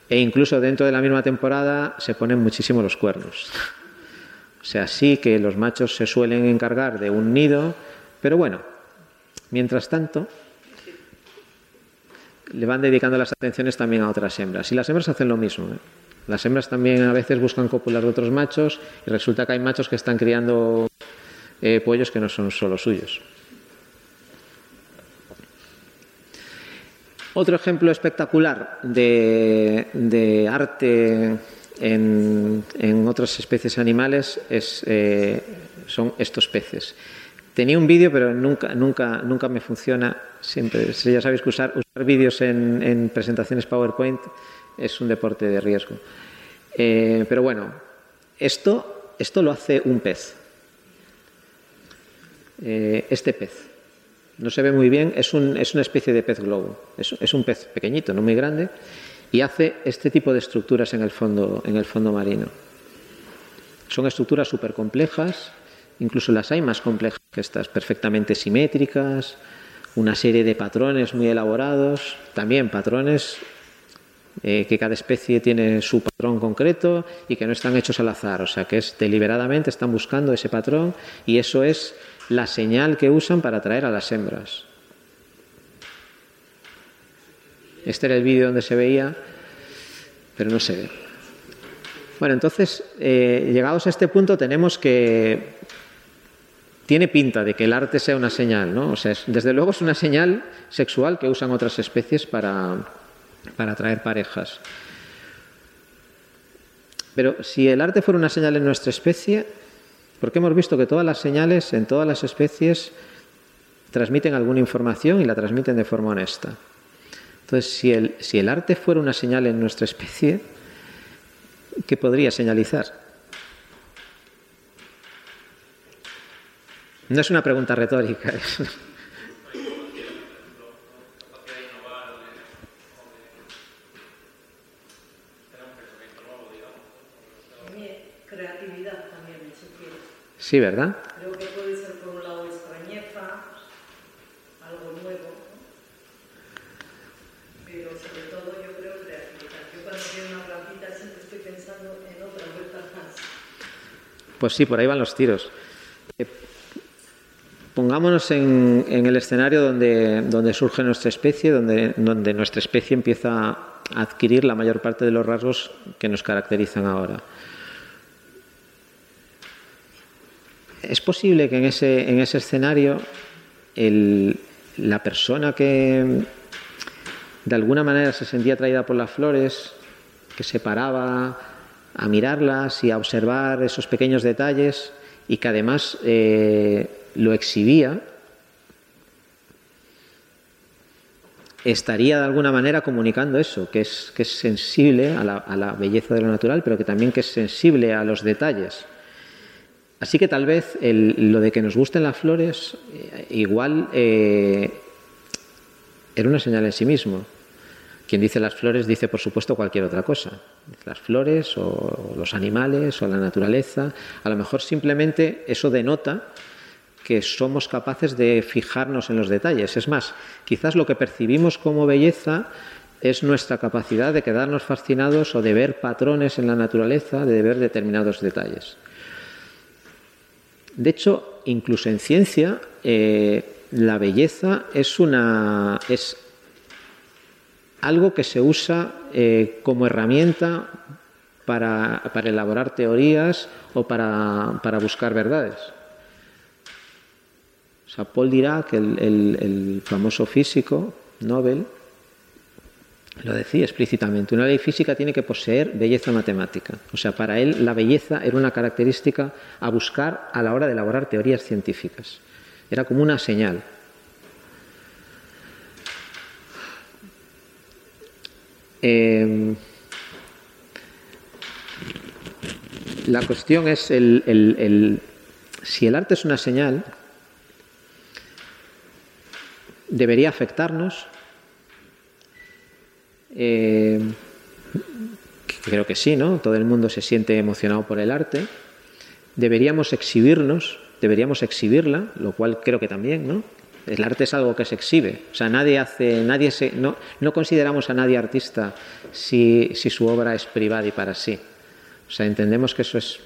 e incluso dentro de la misma temporada se ponen muchísimo los cuernos. O sea, sí que los machos se suelen encargar de un nido, pero bueno, Mientras tanto, le van dedicando las atenciones también a otras hembras. Y las hembras hacen lo mismo. ¿eh? Las hembras también a veces buscan copular de otros machos y resulta que hay machos que están criando eh, pollos que no son solo suyos. Otro ejemplo espectacular de, arte en, otras especies animales eh, son estos peces. Tenía un vídeo, pero nunca, nunca, nunca me funciona. Siempre, si ya sabéis que usar, vídeos en, presentaciones PowerPoint es un deporte de riesgo. Eh, pero bueno, esto, esto lo hace un pez. Eh, este pez. No se ve muy bien, es, un, es una especie de pez globo. Es, un pez pequeñito, no muy grande, y hace este tipo de estructuras en el fondo, en el fondo marino. Son estructuras súper complejas, Incluso las hay más complejas que estas, perfectamente simétricas, una serie de patrones muy elaborados, también patrones eh, que cada especie tiene su patrón concreto y que no están hechos al azar, o sea que es deliberadamente están buscando ese patrón y eso es la señal que usan para atraer a las hembras. Este era el vídeo donde se veía, pero no se ve. Bueno, entonces, eh, llegados a este punto, tenemos que tiene pinta de que el arte sea una señal, ¿no? O sea, desde luego es una señal sexual que usan otras especies para, para atraer parejas. Pero si el arte fuera una señal en nuestra especie, porque hemos visto que todas las señales en todas las especies transmiten alguna información y la transmiten de forma honesta. Entonces, si el, arte fuera una señal en nuestra especie, ¿qué podría señalizar? No es una pregunta retórica. creatividad también, Sí, ¿verdad? Creo que puede ser por un lado extrañeza, algo nuevo, pero sobre todo yo creo creatividad. Yo cuando veo una plantita siempre estoy pensando en otra vuelta más. Pues sí, por ahí van los tiros. Pongámonos en, el escenario donde, surge nuestra especie, donde, donde nuestra especie empieza a adquirir la mayor parte de los rasgos que nos caracterizan ahora. Es posible que en ese, en ese escenario la persona que de alguna manera se sentía atraída por las flores, que se paraba a mirarlas y a observar esos pequeños detalles y que además eh, lo exhibía, estaría de alguna manera comunicando eso, que es, que es sensible a la, a la, belleza de lo natural, pero que también que es sensible a los detalles. Así que tal vez el, lo de que nos gusten las flores, eh, igual eh, era una señal en sí mismo. Quien dice las flores dice, por supuesto, cualquier otra cosa. Las flores o los animales o la naturaleza. A lo mejor simplemente eso denota que somos capaces de fijarnos en los detalles. Es más, quizás lo que percibimos como belleza es nuestra capacidad de quedarnos fascinados o de ver patrones en la naturaleza, de ver determinados detalles. De hecho, incluso en ciencia, eh, la belleza es, una, es algo que se usa eh, como herramienta para, elaborar teorías o para, buscar verdades. O sea, Paul Dirac, el famoso físico Nobel, lo decía explícitamente, una ley física tiene que poseer belleza matemática. O sea, para él la belleza era una característica a buscar a la hora de elaborar teorías científicas. Era como una señal. Eh, la cuestión es el, el, si el arte es una señal, debería afectarnos. Eh, creo que sí, ¿no? Todo el mundo se siente emocionado por el arte. Deberíamos exhibirnos, deberíamos exhibirla, lo cual creo que también, ¿no? El arte es algo que se exhibe. O sea, nadie hace, nadie se, no, no consideramos a nadie artista si, si su obra es privada y para sí. O sea, entendemos que eso es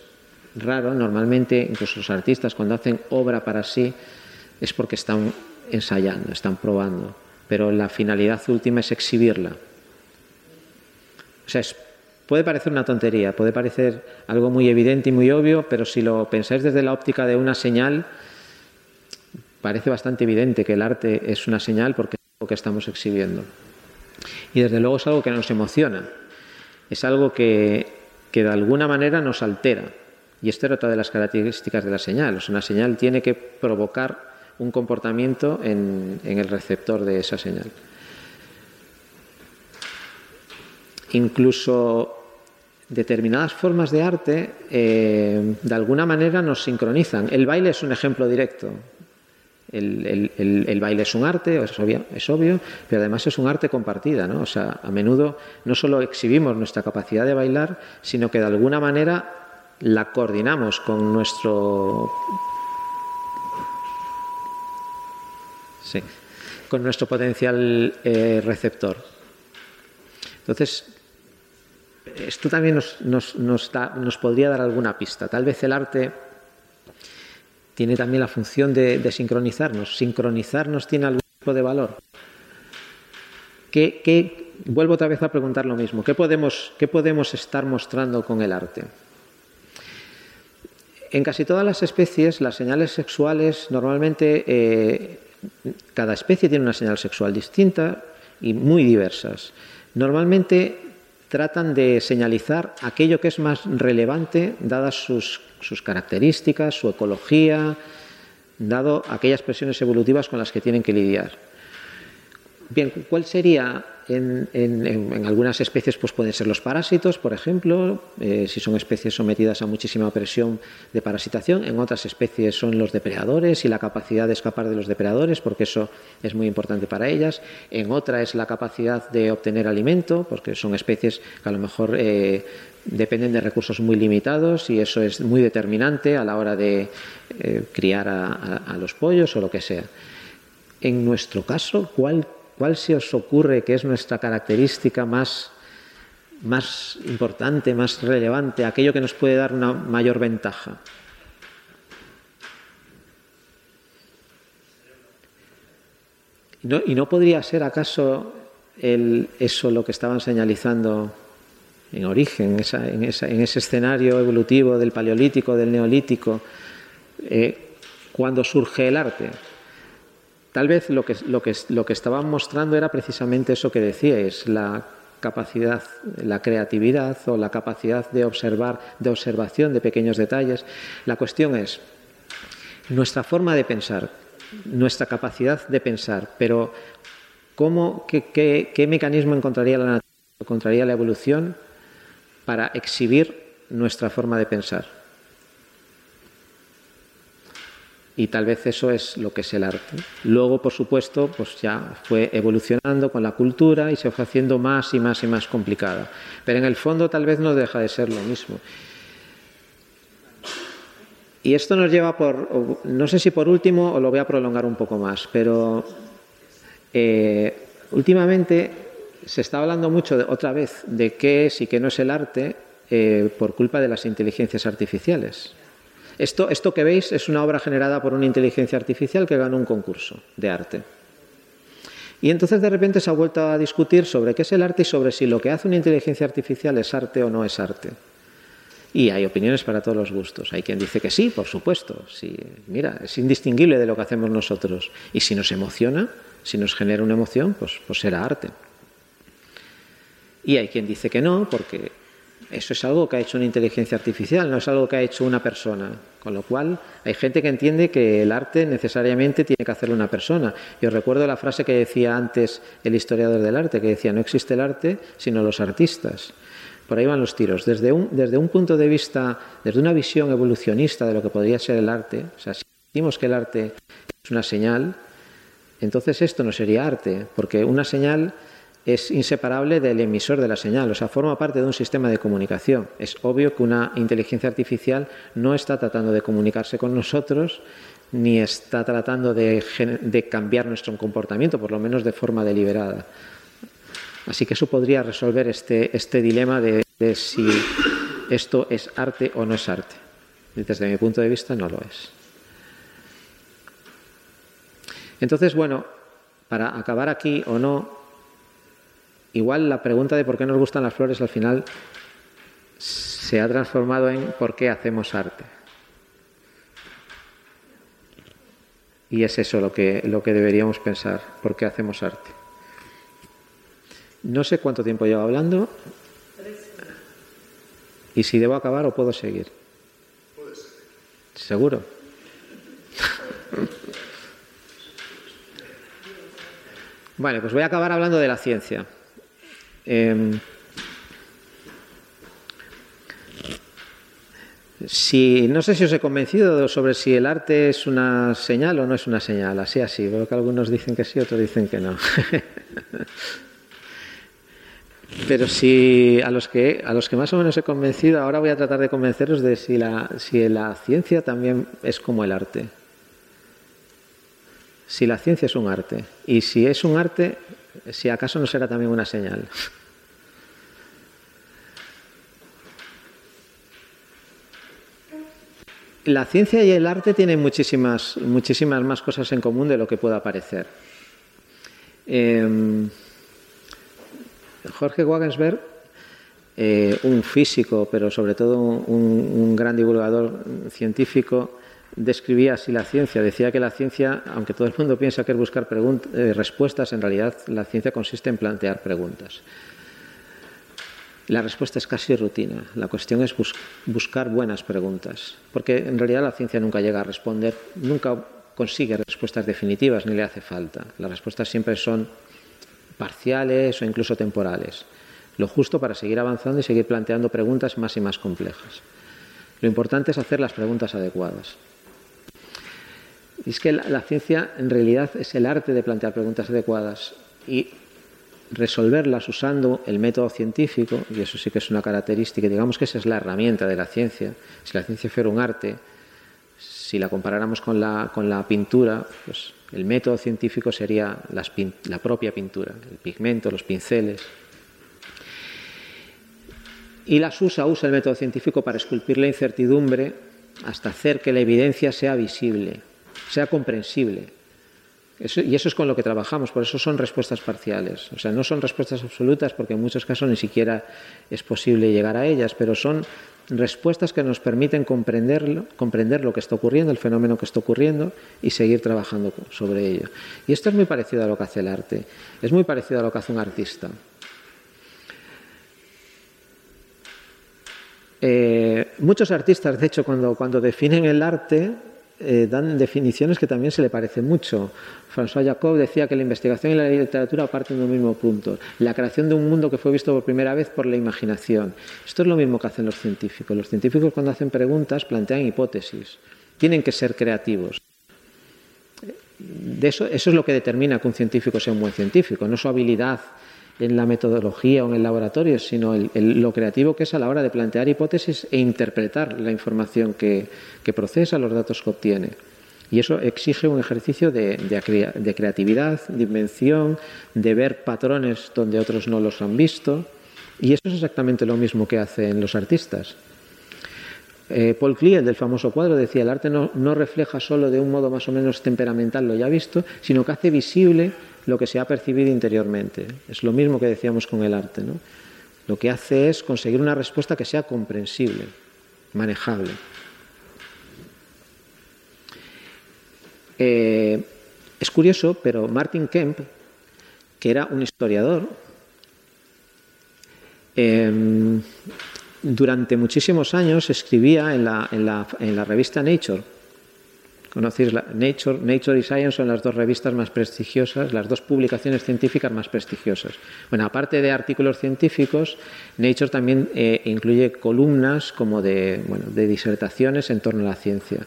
raro. Normalmente, incluso los artistas, cuando hacen obra para sí, es porque están ensayando, están probando. Pero la finalidad última es exhibirla. O sea, es, puede parecer una tontería, puede parecer algo muy evidente y muy obvio, pero si lo pensáis desde la óptica de una señal, parece bastante evidente que el arte es una señal porque es algo que estamos exhibiendo. Y desde luego es algo que nos emociona, es algo que, que de alguna manera nos altera. Y esta era otra de las características de la señal. O sea, una señal tiene que provocar un comportamiento en, en el receptor de esa señal. Incluso determinadas formas de arte eh, de alguna manera nos sincronizan. El baile es un ejemplo directo. El, baile es un arte, es obvio, es obvio, pero además es un arte compartida. ¿no? O sea, a menudo no solo exhibimos nuestra capacidad de bailar, sino que de alguna manera la coordinamos con nuestro. Sí, con nuestro potencial eh, receptor. Entonces, esto también nos, nos, nos, podría dar alguna pista. Tal vez el arte tiene también la función de, sincronizarnos. Sincronizarnos tiene algún tipo de valor. ¿Qué, qué, vuelvo otra vez a preguntar lo mismo. ¿Qué podemos, ¿Qué podemos estar mostrando con el arte? En casi todas las especies, las señales sexuales normalmente, eh, cada especie tiene una señal sexual distinta y muy diversas. Normalmente tratan de señalizar aquello que es más relevante dadas sus, sus, características, su ecología, dado aquellas presiones evolutivas con las que tienen que lidiar. Bien, ¿cuál sería en, algunas especies? Pues pueden ser los parásitos, por ejemplo, eh, si son especies sometidas a muchísima presión de parasitación. En otras especies son los depredadores y la capacidad de escapar de los depredadores, porque eso es muy importante para ellas. En otra es la capacidad de obtener alimento, porque son especies que a lo mejor eh, dependen de recursos muy limitados y eso es muy determinante a la hora de eh, criar a, a los pollos o lo que sea. En nuestro caso, ¿cuál ¿Cuál se os ocurre que es nuestra característica más, más importante, más relevante, aquello que nos puede dar una mayor ventaja? ¿Y no, podría ser acaso eso lo que estaban señalizando en origen, en, esa, en, ese escenario evolutivo del paleolítico, del neolítico, eh, cuando surge el arte? Tal vez lo que, lo, que, lo que estaban mostrando era precisamente eso que decíais, la capacidad, la creatividad o la capacidad de observar, de observación de pequeños detalles. La cuestión es nuestra forma de pensar, nuestra capacidad de pensar, pero ¿cómo, qué, qué mecanismo encontraría la, encontraría la evolución para exhibir nuestra forma de pensar? Y tal vez eso es lo que es el arte. Luego, por supuesto, pues ya fue evolucionando con la cultura y se fue haciendo más y más y más complicada. Pero en el fondo tal vez no deja de ser lo mismo. Y esto nos lleva por, no sé si por último o lo voy a prolongar un poco más, pero eh, últimamente se está hablando mucho de, otra vez de qué es y qué no es el arte eh, por culpa de las inteligencias artificiales. Esto, esto que veis es una obra generada por una inteligencia artificial que ganó un concurso de arte. Y entonces de repente se ha vuelto a discutir sobre qué es el arte y sobre si lo que hace una inteligencia artificial es arte o no es arte. Y hay opiniones para todos los gustos. Hay quien dice que sí, por supuesto. Sí, mira, es indistinguible de lo que hacemos nosotros. Y si nos emociona, si nos genera una emoción, pues, pues será arte. Y hay quien dice que no, porque eso es algo que ha hecho una inteligencia artificial, no es algo que ha hecho una persona. Con lo cual, hay gente que entiende que el arte necesariamente tiene que hacerlo una persona. Yo recuerdo la frase que decía antes el historiador del arte, que decía, no existe el arte sino los artistas. Por ahí van los tiros. Desde un, desde un punto de vista, desde una visión evolucionista de lo que podría ser el arte, o sea, si decimos que el arte es una señal, entonces esto no sería arte, porque una señal es inseparable del emisor de la señal, o sea, forma parte de un sistema de comunicación. Es obvio que una inteligencia artificial no está tratando de comunicarse con nosotros ni está tratando de, cambiar nuestro comportamiento, por lo menos de forma deliberada. Así que eso podría resolver este, este dilema de, si esto es arte o no es arte. Desde mi punto de vista no lo es. Entonces, bueno, para acabar aquí o no, igual la pregunta de por qué nos gustan las flores al final se ha transformado en por qué hacemos arte. Y es eso lo que, lo que deberíamos pensar, por qué hacemos arte. No sé cuánto tiempo llevo hablando. Y si debo acabar o puedo seguir. ¿Seguro? Vale, pues voy a acabar hablando de la ciencia. Em, si, no sé si os he convencido sobre si el arte es una señal o no es una señal, así así. Veo que algunos dicen que sí, otros dicen que no. Pero si a los que a los que más o menos he convencido, ahora voy a tratar de convenceros de si la, si la ciencia también es como el arte. Si la ciencia es un arte. Y si es un arte, si acaso no será también una señal. La ciencia y el arte tienen muchísimas, muchísimas más cosas en común de lo que pueda parecer. Em, Jorge Wagensberg, eh, un físico, pero sobre todo un, gran divulgador científico, describía así la ciencia. Decía que la ciencia, aunque todo el mundo piensa que es buscar eh, respuestas, en realidad la ciencia consiste en plantear preguntas. La respuesta es casi rutina. La cuestión es buscar buenas preguntas, porque en realidad la ciencia nunca llega a responder, nunca consigue respuestas definitivas ni le hace falta. Las respuestas siempre son parciales o incluso temporales. Lo justo para seguir avanzando y seguir planteando preguntas más y más complejas. Lo importante es hacer las preguntas adecuadas. Y es que la, la ciencia en realidad es el arte de plantear preguntas adecuadas y resolverlas usando el método científico, y eso sí que es una característica, digamos que esa es la herramienta de la ciencia. Si la ciencia fuera un arte, si la comparáramos con la, la pintura, pues el método científico sería la propia pintura, el pigmento, los pinceles. Y las usa, usa el método científico para esculpir la incertidumbre hasta hacer que la evidencia sea visible, sea comprensible. Y eso es con lo que trabajamos, por eso son respuestas parciales. O sea, no son respuestas absolutas porque en muchos casos ni siquiera es posible llegar a ellas, pero son respuestas que nos permiten comprenderlo, comprender lo que está ocurriendo, el fenómeno que está ocurriendo y seguir trabajando sobre ello. Y esto es muy parecido a lo que hace el arte, es muy parecido a lo que hace un artista. Eh, muchos artistas, de hecho, cuando, cuando definen el arte, eh, dan definiciones que también se le parecen mucho. François Jacob decía que la investigación y la literatura parten de un mismo punto, la creación de un mundo que fue visto por primera vez por la imaginación. Esto es lo mismo que hacen los científicos. Los científicos cuando hacen preguntas plantean hipótesis, tienen que ser creativos. De eso, eso es lo que determina que un científico sea un buen científico, no su habilidad en la metodología o en el laboratorio, sino el, lo creativo que es a la hora de plantear hipótesis e interpretar la información que, que procesa, los datos que obtiene. Y eso exige un ejercicio de, de, creatividad, de invención, de ver patrones donde otros no los han visto. Y eso es exactamente lo mismo que hacen los artistas. Eh, Paul Klee, el del famoso cuadro, decía, el arte no, no refleja solo de un modo más o menos temperamental lo ya visto, sino que hace visible lo que se ha percibido interiormente. Es lo mismo que decíamos con el arte. ¿no? Lo que hace es conseguir una respuesta que sea comprensible, manejable. Eh, es curioso, pero Martin Kemp, que era un historiador, eh, durante muchísimos años escribía en la revista Nature, Conocéis la Nature, y Science son las dos revistas más prestigiosas, las dos publicaciones científicas más prestigiosas. Bueno, aparte de artículos científicos, Nature también eh, incluye columnas como de, bueno, de disertaciones en torno a la ciencia.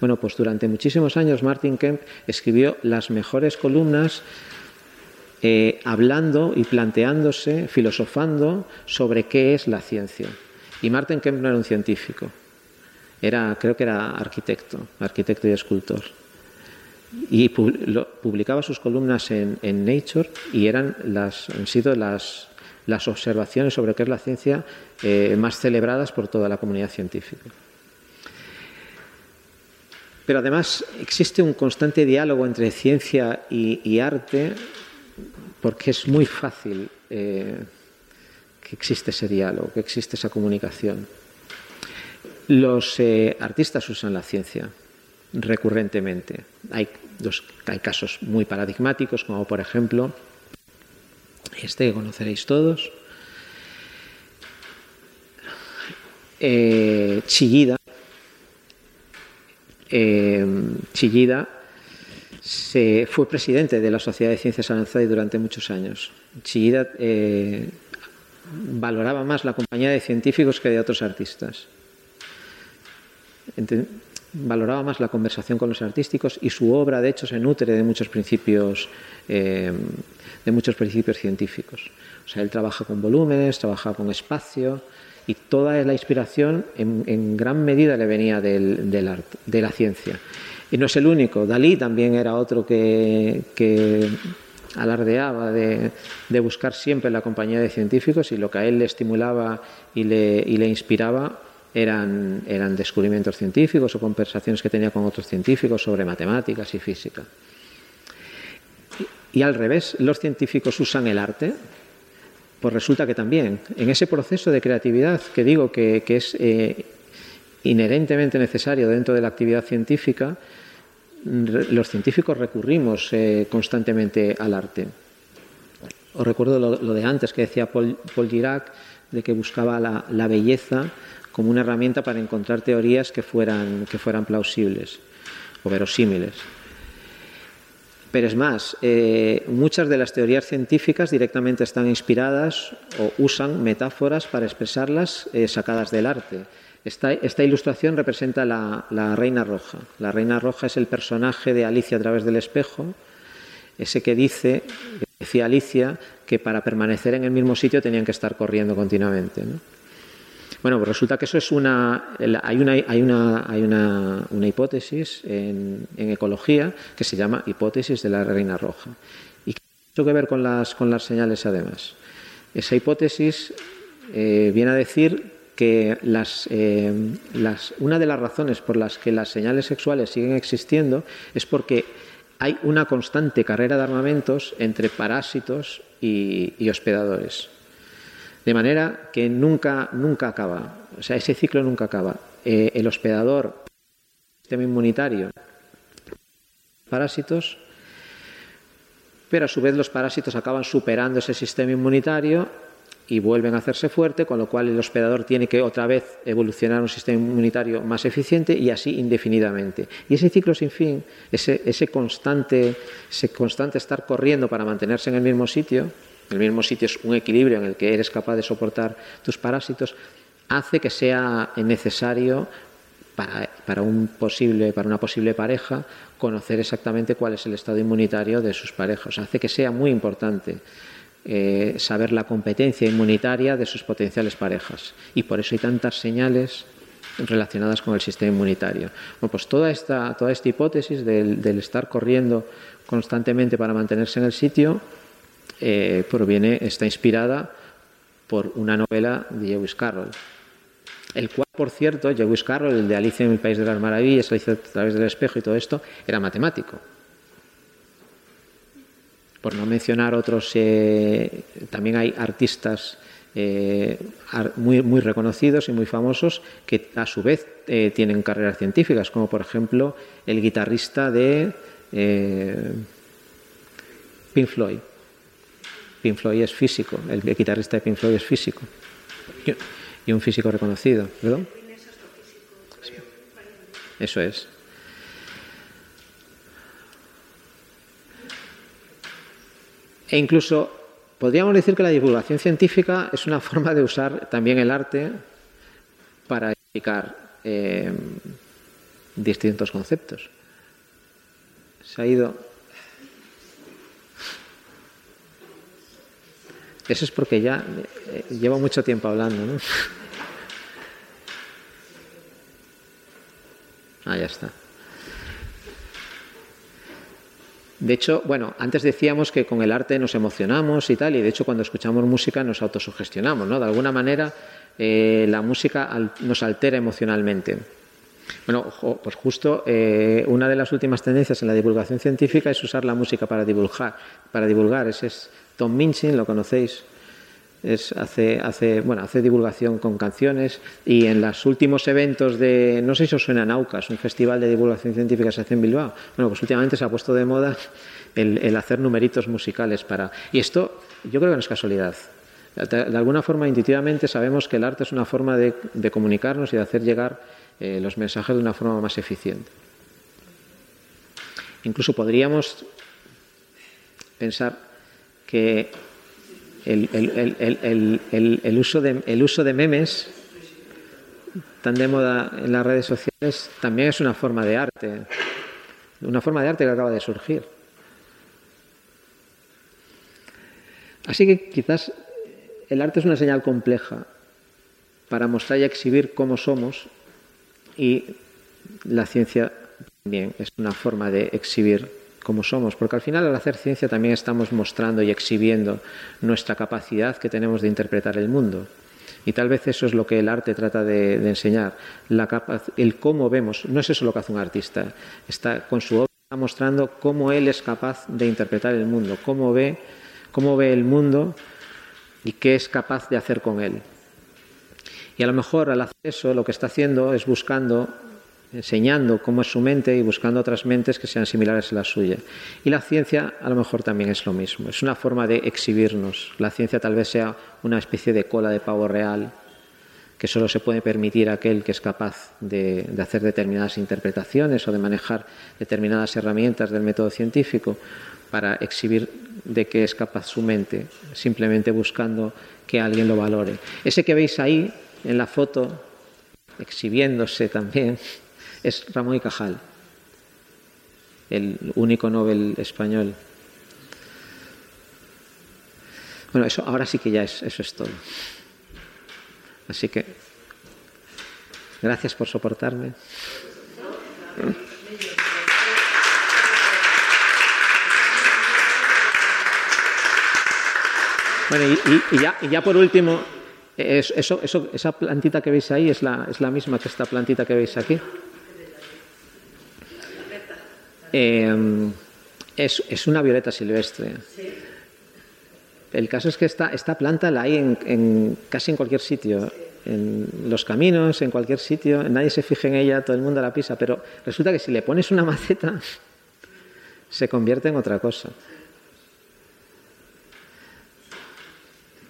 Bueno, pues durante muchísimos años Martin Kemp escribió las mejores columnas eh, hablando y planteándose, filosofando sobre qué es la ciencia. Y Martin Kemp no era un científico, era, creo que era arquitecto, arquitecto y escultor. Y publicaba sus columnas en, en Nature y eran las, han sido las, las observaciones sobre qué es la ciencia eh, más celebradas por toda la comunidad científica. Pero además existe un constante diálogo entre ciencia y, arte porque es muy fácil eh, que existe ese diálogo, que existe esa comunicación. Los eh, artistas usan la ciencia recurrentemente. Hay, casos muy paradigmáticos, como por ejemplo este que conoceréis todos. Eh, Chillida. Eh, Chillida fue presidente de la Sociedad de Ciencias Avanzadas durante muchos años. Chillida eh, valoraba más la compañía de científicos que de otros artistas valoraba más la conversación con los artísticos y su obra, de hecho, se nutre de muchos principios, eh, de muchos principios científicos. O sea, él trabaja con volúmenes, trabaja con espacio y toda la inspiración en, gran medida le venía del, arte, de la ciencia. Y no es el único. Dalí también era otro que, alardeaba de, buscar siempre la compañía de científicos y lo que a él le estimulaba y le inspiraba eran, eran descubrimientos científicos o conversaciones que tenía con otros científicos sobre matemáticas y física. Y, al revés, los científicos usan el arte, pues resulta que también, en ese proceso de creatividad que digo que, que es eh, inherentemente necesario dentro de la actividad científica, los científicos recurrimos eh, constantemente al arte. Os recuerdo lo, lo, de antes que decía Paul, Paul Girac, de que buscaba la, la belleza como una herramienta para encontrar teorías que fueran, que fueran plausibles o verosímiles. Pero es más, eh, muchas de las teorías científicas directamente están inspiradas o usan metáforas para expresarlas eh, sacadas del arte. Esta, ilustración representa la, la, Reina Roja. La Reina Roja es el personaje de Alicia a través del espejo, ese que dice, decía Alicia, que para permanecer en el mismo sitio tenían que estar corriendo continuamente. Bueno, pues resulta que eso es una. Hay una, hay una, hay una, una hipótesis en, en, ecología que se llama hipótesis de la reina roja. ¿Y qué tiene que ver con las, con las señales además? Esa hipótesis eh, viene a decir que las, eh, las, una de las razones por las que las señales sexuales siguen existiendo es porque hay una constante carrera de armamentos entre parásitos y, y hospedadores. De manera que nunca, nunca acaba. O sea, ese ciclo nunca acaba. Eh, el hospedador, el sistema inmunitario, parásitos, pero a su vez los parásitos acaban superando ese sistema inmunitario y vuelven a hacerse fuerte, con lo cual el hospedador tiene que otra vez evolucionar un sistema inmunitario más eficiente y así indefinidamente. Y ese ciclo sin fin, ese, ese, constante, ese constante estar corriendo para mantenerse en el mismo sitio, el mismo sitio es un equilibrio en el que eres capaz de soportar tus parásitos, hace que sea necesario para, un posible, para una posible pareja conocer exactamente cuál es el estado inmunitario de sus parejas. Hace que sea muy importante eh, saber la competencia inmunitaria de sus potenciales parejas. Y por eso hay tantas señales relacionadas con el sistema inmunitario. Pues toda esta, toda esta hipótesis del estar corriendo constantemente para mantenerse en el sitio eh, proviene, está inspirada por una novela de Lewis Carroll, el cual, por cierto, Lewis Carroll, el de Alicia en el País de las Maravillas, Alicia a través del espejo y todo esto, era matemático. Por no mencionar otros, eh, también hay artistas eh, muy, muy, reconocidos y muy famosos que a su vez eh, tienen carreras científicas, como por ejemplo el guitarrista de Pink Floyd. Pink Floyd es físico, el guitarrista de Pink Floyd es físico y un físico reconocido, ¿perdón? Eso es. E incluso podríamos decir que la divulgación científica es una forma de usar también el arte para explicar eh, distintos conceptos. Se ha ido. Eso es porque ya eh, llevo mucho tiempo hablando, ¿no? Ah, ya está. De hecho, bueno, antes decíamos que con el arte nos emocionamos y tal, y de hecho cuando escuchamos música nos autosugestionamos, ¿no? De alguna manera eh, la música nos altera emocionalmente. Bueno, pues justo eh, una de las últimas tendencias en la divulgación científica es usar la música para divulgar. Para divulgar, ese es Tom Minchin, lo conocéis, es, hace, hace, bueno, hace divulgación con canciones y en los últimos eventos de, no sé si os suena Naucas, un festival de divulgación científica que se hace en Bilbao, bueno, pues últimamente se ha puesto de moda el, hacer numeritos musicales para... Y esto yo creo que no es casualidad. De alguna forma, intuitivamente, sabemos que el arte es una forma de, de comunicarnos y de hacer llegar eh, los mensajes de una forma más eficiente. Incluso podríamos pensar que el, el, el, el, uso de, el uso de memes tan de moda en las redes sociales también es una forma de arte, una forma de arte que acaba de surgir. Así que quizás el arte es una señal compleja para mostrar y exhibir cómo somos y la ciencia también es una forma de exhibir como somos, porque al final al hacer ciencia también estamos mostrando y exhibiendo nuestra capacidad que tenemos de interpretar el mundo. Y tal vez eso es lo que el arte trata de, enseñar, la el cómo vemos. No es eso lo que hace un artista. Está con su obra está mostrando cómo él es capaz de interpretar el mundo, cómo ve, cómo ve el mundo y qué es capaz de hacer con él. Y a lo mejor al hacer eso lo que está haciendo es buscando enseñando cómo es su mente y buscando otras mentes que sean similares a la suya. Y la ciencia a lo mejor también es lo mismo, es una forma de exhibirnos. La ciencia tal vez sea una especie de cola de pavo real que solo se puede permitir aquel que es capaz de hacer determinadas interpretaciones o de manejar determinadas herramientas del método científico para exhibir de qué es capaz su mente, simplemente buscando que alguien lo valore. Ese que veis ahí en la foto, exhibiéndose también, es Ramón y Cajal, el único Nobel español. Bueno, eso ahora sí que ya es, eso es todo. Así que gracias por soportarme. Bueno, y, ya, y ya por último, eso, eso, esa plantita que veis ahí es la, es la misma que esta plantita que veis aquí. Eh, es, es, una violeta silvestre. El caso es que esta, esta planta la hay en, en, casi en cualquier sitio, en los caminos, en cualquier sitio, nadie se fija en ella, todo el mundo la pisa, pero resulta que si le pones una maceta, se convierte en otra cosa.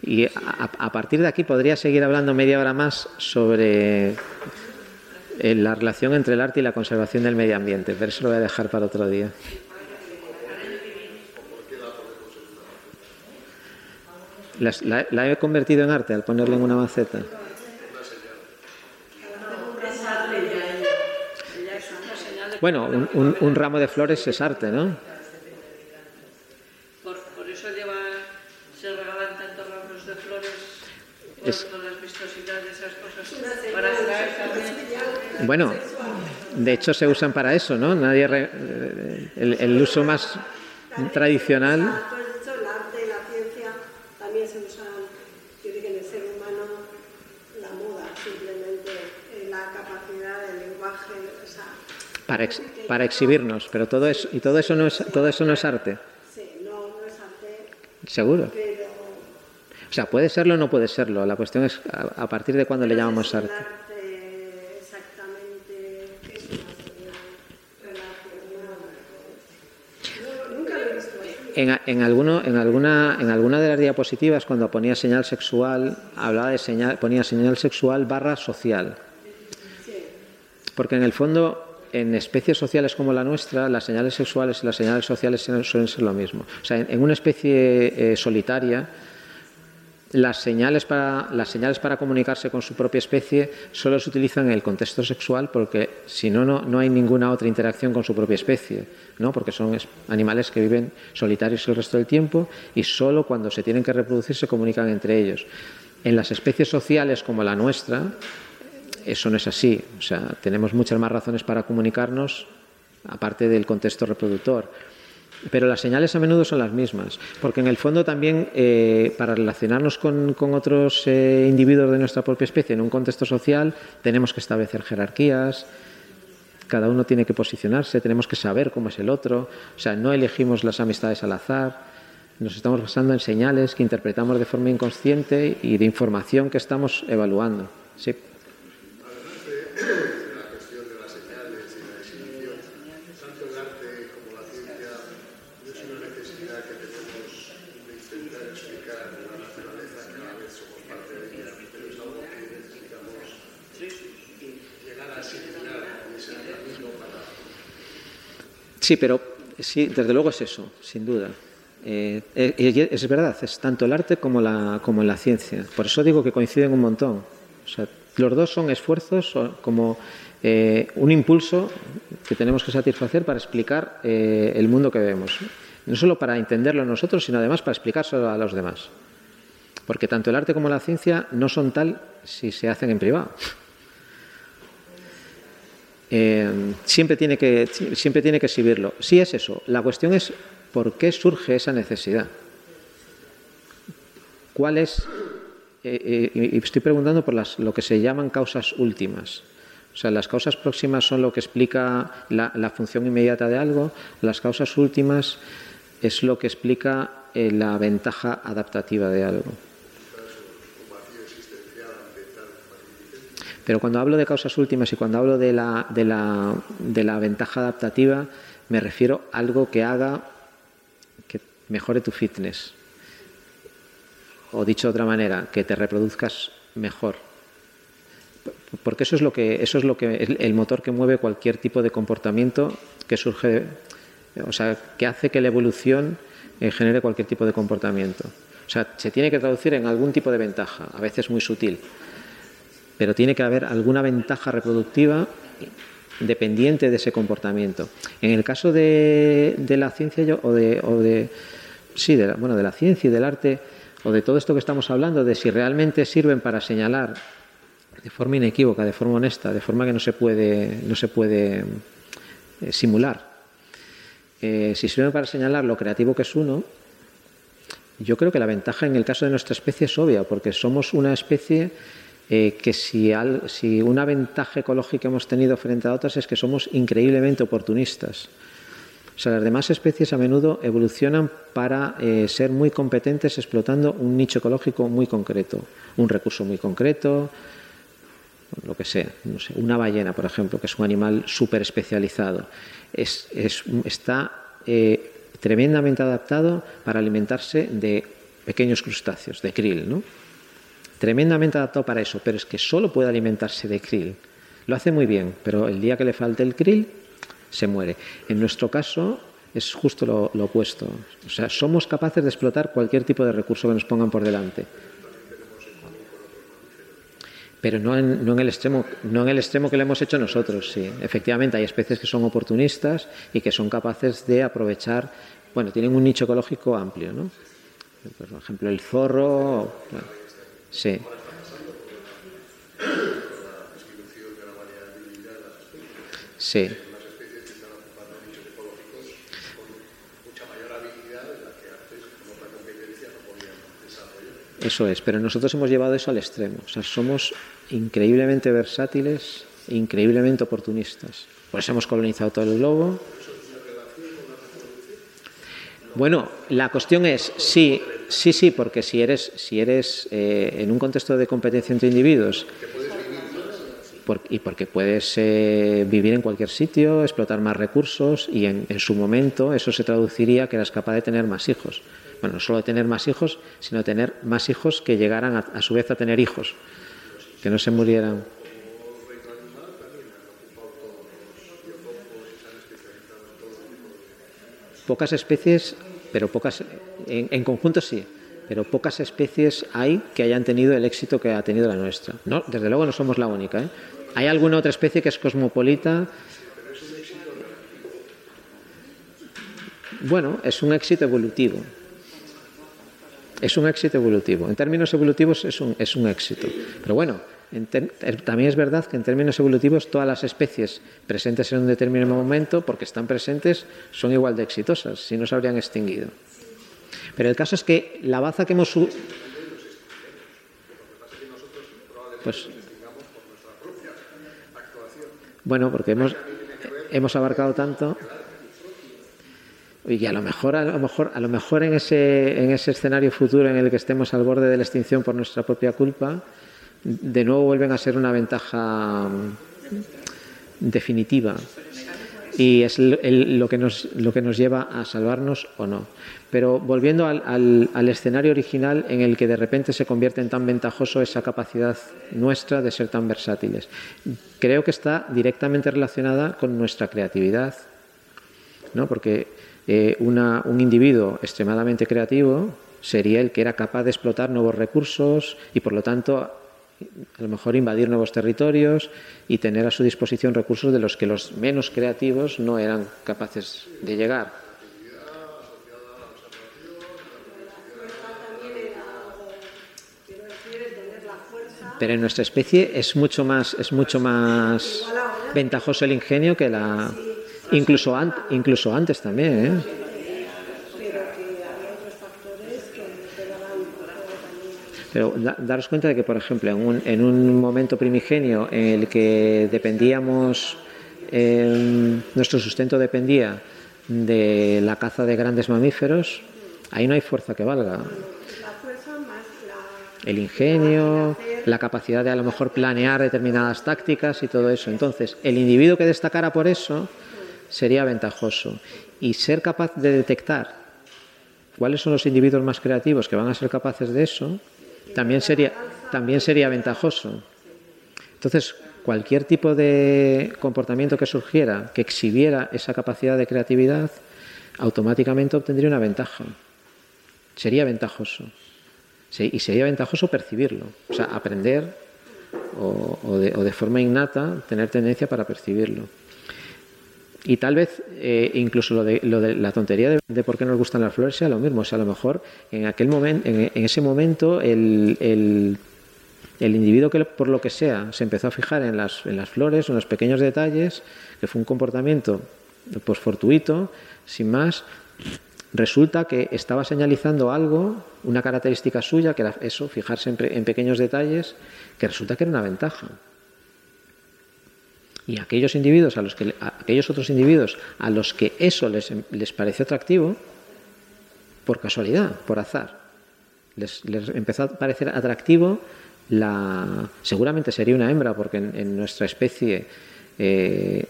Y a, a partir de aquí podría seguir hablando media hora más sobre eh, la relación entre el arte y la conservación del medio ambiente, pero eso lo voy a dejar para otro día. Las- La, la he convertido en arte al ponerle en una maceta. Bueno, un, un- un ramo de flores es arte, ¿no? Por, por eso lleva, se regalan tantos ramos de flores por Es- todas las vistosidades de esas cosas. Para atraer también. Bueno, de hecho se usan para eso, ¿no? Nadie re- eh, el, el uso más tradicional. Para, ex- para exhibirnos, pero todo eso y todo eso no es todo eso no es arte, sí, no, no es arte, seguro. pero O sea, puede serlo o no puede serlo. La cuestión es a, a partir de cuándo le llamamos arte exactamente, ¿qué es un arte relacionado? No, nunca lo he visto así. En, en alguno, en alguna en alguna de las diapositivas cuando ponía señal sexual hablaba de señal ponía señal sexual barra social. Porque en el fondo en especies sociales como la nuestra, las señales sexuales y las señales sociales suelen ser lo mismo. O sea, en, una especie eh, solitaria, las señales, para, las señales para comunicarse con su propia especie solo se utilizan en el contexto sexual porque si no, no, hay ninguna otra interacción con su propia especie, ¿no? porque son es- animales que viven solitarios el resto del tiempo y solo cuando se tienen que reproducir se comunican entre ellos. En las especies sociales como la nuestra, eso no es así. O sea, tenemos muchas más razones para comunicarnos aparte del contexto reproductor. Pero las señales a menudo son las mismas, porque en el fondo también eh, para relacionarnos con, otros eh, individuos de nuestra propia especie en un contexto social tenemos que establecer jerarquías, cada uno tiene que posicionarse, tenemos que saber cómo es el otro, o sea, no elegimos las amistades al azar, nos estamos basando en señales que interpretamos de forma inconsciente y de información que estamos evaluando. la cuestión de las señales y la exhibición, tanto el arte como la ciencia, no es una necesidad que tenemos de intentar explicar la naturaleza, cada vez somos parte de ella, pero es algo que necesitamos llegar a asimilar y es el camino para Sí, pero sí, desde luego es eso, sin duda. Eh, eh, es verdad, es tanto el arte como la, como la ciencia. Por eso digo que coinciden un montón. O sea, los dos son esfuerzos como eh, un impulso que tenemos que satisfacer para explicar eh, el mundo que vemos. No solo para entenderlo nosotros, sino además para explicárselo a los demás. Porque tanto el arte como la ciencia no son tal si se hacen en privado. Eh, siempre, tiene que, siempre tiene que exhibirlo. Sí es eso. La cuestión es por qué surge esa necesidad. ¿Cuál es? eh, eh, y estoy preguntando por las, lo que se llaman causas últimas. O sea, las causas próximas son lo que explica la, la función inmediata de algo, las causas últimas es lo que explica eh, la ventaja adaptativa de algo. Pero cuando hablo de causas últimas y cuando hablo de la, de la, de la ventaja adaptativa, me refiero a algo que haga que mejore tu fitness. O dicho de otra manera, que te reproduzcas mejor. Porque eso es lo que, eso es lo que el, motor que mueve cualquier tipo de comportamiento que surge, o sea, que hace que la evolución eh, genere cualquier tipo de comportamiento. O sea, se tiene que traducir en algún tipo de ventaja, a veces muy sutil pero tiene que haber alguna ventaja reproductiva dependiente de ese comportamiento. En el caso de, la ciencia yo, o de, o de sí, de la, bueno, de la ciencia y del arte o de todo esto que estamos hablando, de si realmente sirven para señalar de forma inequívoca, de forma honesta, de forma que no se puede, no se puede eh, simular. Eh, si sirven para señalar lo creativo que es uno, yo creo que la ventaja en el caso de nuestra especie es obvia, porque somos una especie eh, que si, una ventaja ecológica hemos tenido frente a otras es que somos increíblemente oportunistas. O sea, las demás especies a menudo evolucionan para eh, ser muy competentes explotando un nicho ecológico muy concreto, un recurso muy concreto, lo que sea, sé, una ballena, por ejemplo, que es un animal súper especializado, es, es, está eh, tremendamente adaptado para alimentarse de pequeños crustáceos de krill, ¿no? Tremendamente adaptado para eso, pero es que solo puede alimentarse de krill. Lo hace muy bien, pero el día que le falte el krill, se muere. En nuestro caso es justo lo, opuesto. O sea, somos capaces de explotar cualquier tipo de recurso que nos pongan por delante pero no en, no en, el extremo, no en el extremo que lo hemos hecho nosotros, sí. Efectivamente, hay especies que son oportunistas y que son capaces de aprovechar, bueno, tienen un nicho ecológico amplio, ¿no? Por ejemplo, el zorro, sí. Sí. Eso es, pero nosotros hemos llevado eso al extremo. O sea, somos increíblemente versátiles, increíblemente oportunistas. Por eso hemos colonizado todo el globo. Bueno, la cuestión es sí, sí, sí, porque si eres, si eres eh, en un contexto de competencia entre individuos y porque puedes eh, vivir en cualquier sitio, explotar más recursos y en, en, su momento eso se traduciría que eras capaz de tener más hijos. Bueno, no solo de tener más hijos, sino de tener más hijos que llegaran a, a su vez a tener hijos que no se murieran. Pocas especies, pero pocas, en, conjunto sí, pero pocas especies hay que hayan tenido el éxito que ha tenido la nuestra. No, desde luego no somos la única. ¿eh? Hay alguna otra especie que es cosmopolita. Bueno, es un éxito evolutivo. Es un éxito evolutivo. En términos evolutivos es un, es un éxito. Pero bueno, también es verdad que en términos evolutivos todas las especies presentes en un determinado momento, porque están presentes, son igual de exitosas, si no se habrían extinguido. Pero el caso es que la baza que hemos... Pues... Bueno, porque hemos, hemos abarcado tanto y a lo mejor a lo mejor a lo mejor en ese en ese escenario futuro en el que estemos al borde de la extinción por nuestra propia culpa de nuevo vuelven a ser una ventaja definitiva y es lo, que nos, lo que nos lleva a salvarnos o no. Pero volviendo al, al, al, escenario original en el que de repente se convierte en tan ventajoso esa capacidad nuestra de ser tan versátiles, creo que está directamente relacionada con nuestra creatividad, ¿no? porque eh, una, un individuo extremadamente creativo sería el que era capaz de explotar nuevos recursos y por lo tanto a lo mejor invadir nuevos territorios y tener a su disposición recursos de los que los menos creativos no eran capaces de llegar. Pero en nuestra especie es mucho más, es mucho más ventajoso el ingenio que la. Incluso, incluso antes también, ¿eh? Pero da, daros cuenta de que, por ejemplo, en un, en un, momento primigenio en el que dependíamos, eh, nuestro sustento dependía de la caza de grandes mamíferos, ahí no hay fuerza que valga. El ingenio, la capacidad de a lo mejor planear determinadas tácticas y todo eso. Entonces, el individuo que destacara por eso sería ventajoso. Y ser capaz de detectar cuáles son los individuos más creativos que van a ser capaces de eso, también sería, también sería ventajoso. Entonces, cualquier tipo de comportamiento que surgiera, que exhibiera esa capacidad de creatividad, automáticamente obtendría una ventaja. Sería ventajoso. Y sería ventajoso percibirlo. O sea, aprender o, o de forma innata tener tendencia para percibirlo. Y tal vez eh, incluso lo de, lo de, la tontería de, por qué nos gustan las flores sea lo mismo. O sea, a lo mejor en aquel momento, en, ese momento, el, individuo que por lo que sea se empezó a fijar en las, en las flores, en los pequeños detalles, que fue un comportamiento pues fortuito, sin más, resulta que estaba señalizando algo, una característica suya, que era eso, fijarse en pequeños detalles, que resulta que era una ventaja. Y aquellos individuos, a los que, aquellos otros individuos a los que eso les, les pareció atractivo, por casualidad, por azar, les, empezó a parecer atractivo la. Seguramente sería una hembra, porque en, nuestra especie eh,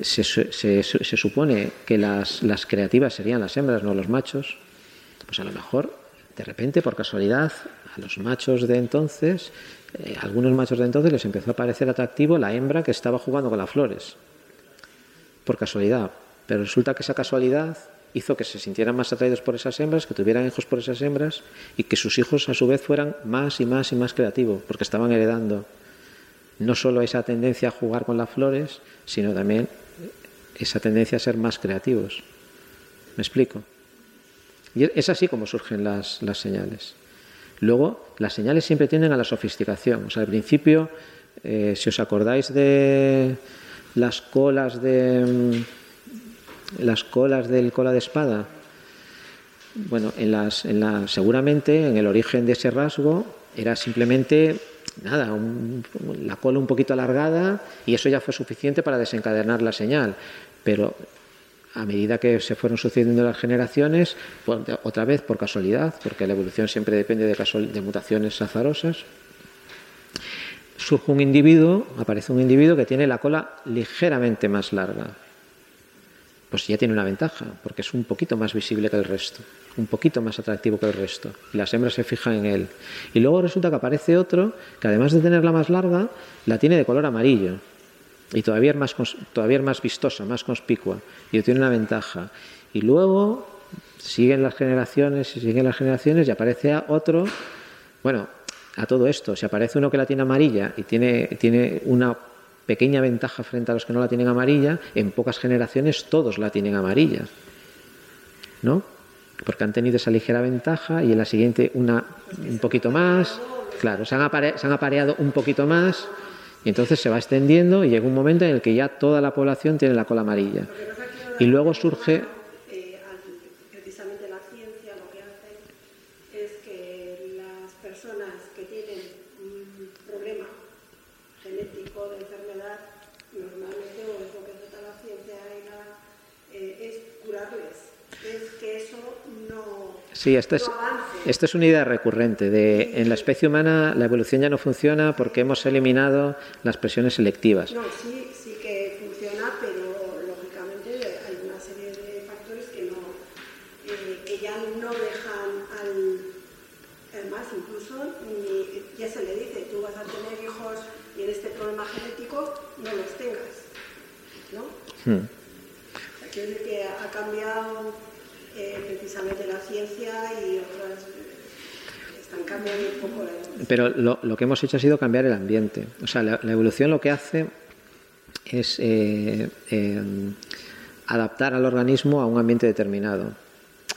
se, se, se, supone que las, las creativas serían las hembras, no los machos. Pues a lo mejor de repente, por casualidad, a los machos de entonces, eh, algunos machos de entonces les empezó a parecer atractivo la hembra que estaba jugando con las flores. Por casualidad. Pero resulta que esa casualidad hizo que se sintieran más atraídos por esas hembras, que tuvieran hijos por esas hembras y que sus hijos a su vez fueran más y más y más creativos, porque estaban heredando no solo esa tendencia a jugar con las flores, sino también esa tendencia a ser más creativos. ¿Me explico? Y es así como surgen las, señales. Luego, las señales siempre tienden a la sofisticación. O sea, al principio, eh, si os acordáis de las colas de mm, las colas del cola de espada, bueno, en las, en la, seguramente en el origen de ese rasgo era simplemente nada, la cola un poquito alargada y eso ya fue suficiente para desencadenar la señal. Pero a medida que se fueron sucediendo las generaciones, pues, otra vez por casualidad, porque la evolución siempre depende de, de mutaciones azarosas, surge un individuo, aparece un individuo que tiene la cola ligeramente más larga. Pues ya tiene una ventaja, porque es un poquito más visible que el resto, un poquito más atractivo que el resto. Y las hembras se fijan en él. Y luego resulta que aparece otro que además de tenerla más larga, la tiene de color amarillo y todavía es más, todavía es más vistosa, más conspicua y tiene una ventaja. Y luego siguen las generaciones y siguen las generaciones y aparece otro, bueno, a todo esto, si aparece uno que la tiene amarilla y tiene, tiene una pequeña ventaja frente a los que no la tienen amarilla, en pocas generaciones todos la tienen amarilla. ¿No? Porque han tenido esa ligera ventaja y en la siguiente una un poquito más. Claro, se han, se han apareado un poquito más y entonces se va extendiendo y llega un momento en el que ya toda la población tiene la cola amarilla. Y luego surge... Eh, precisamente la ciencia lo que hace es que las personas que tienen un problema genético de enfermedad, normalmente, o es lo que trata la ciencia, eh, es curarles. Es que eso no... Sí, esta es, esta es una idea recurrente. De, en la especie humana la evolución ya no funciona porque hemos eliminado las presiones selectivas. No, sí, sí que funciona, pero lógicamente hay una serie de factores que, no, eh, que ya no dejan al... Además, incluso ya se le dice, tú vas a tener hijos y en este problema genético no los tengas. ¿No? Hmm. O sea, que ha cambiado eh, precisamente la ciencia y otras eh, están cambiando un poco. La... Pero lo, lo, que hemos hecho ha sido cambiar el ambiente. O sea, la, la evolución lo que hace es eh, eh, adaptar al organismo a un ambiente determinado.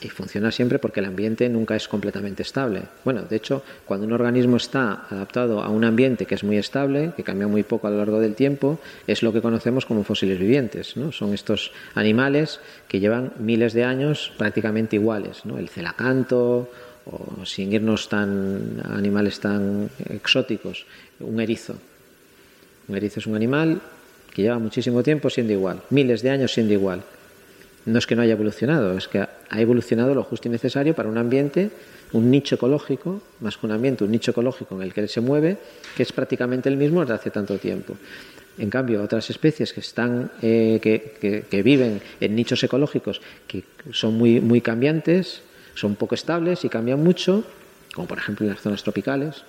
Y funciona siempre porque el ambiente nunca es completamente estable. Bueno, de hecho, cuando un organismo está adaptado a un ambiente que es muy estable, que cambia muy poco a lo largo del tiempo, es lo que conocemos como fósiles vivientes. ¿no? Son estos animales que llevan miles de años prácticamente iguales. ¿no? El celacanto, o sin irnos tan a animales tan exóticos, un erizo. Un erizo es un animal que lleva muchísimo tiempo siendo igual, miles de años siendo igual no es que no haya evolucionado, es que ha evolucionado lo justo y necesario para un ambiente, un nicho ecológico, más que un ambiente, un nicho ecológico en el que él se mueve, que es prácticamente el mismo desde hace tanto tiempo. En cambio, otras especies que, están, eh, que, que, viven en nichos ecológicos que son muy, muy cambiantes, son poco estables y cambian mucho, como por ejemplo en las zonas tropicales,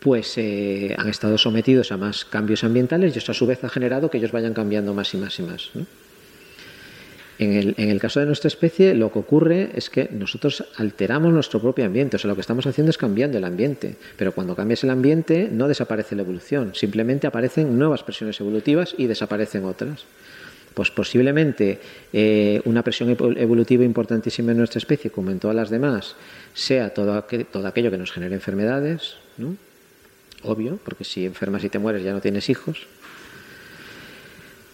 pues eh, han estado sometidos a más cambios ambientales y eso a su vez ha generado que ellos vayan cambiando más y más y más. En el, caso de nuestra especie, lo que ocurre es que nosotros alteramos nuestro propio ambiente. O sea, lo que estamos haciendo es cambiando el ambiente. Pero cuando cambias el ambiente, no desaparece la evolución. Simplemente aparecen nuevas presiones evolutivas y desaparecen otras. Pues posiblemente eh, una presión evolutiva importantísima en nuestra especie, como en todas las demás, sea todo, aquel, todo aquello que nos genere enfermedades, ¿no? Obvio, porque si enfermas y te mueres ya no tienes hijos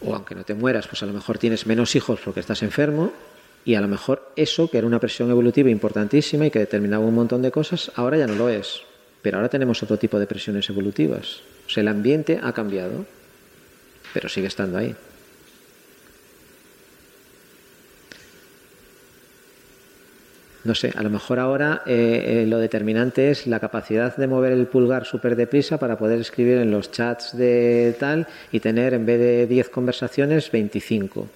o aunque no te mueras, pues a lo mejor tienes menos hijos porque estás enfermo y a lo mejor eso, que era una presión evolutiva importantísima y que determinaba un montón de cosas, ahora ya no lo es. Pero ahora tenemos otro tipo de presiones evolutivas. O sea, el ambiente ha cambiado, pero sigue estando ahí. No sé, a lo mejor ahora eh, eh, lo determinante es la capacidad de mover el pulgar súper deprisa para poder escribir en los chats de tal y tener en vez de 10 conversaciones 25.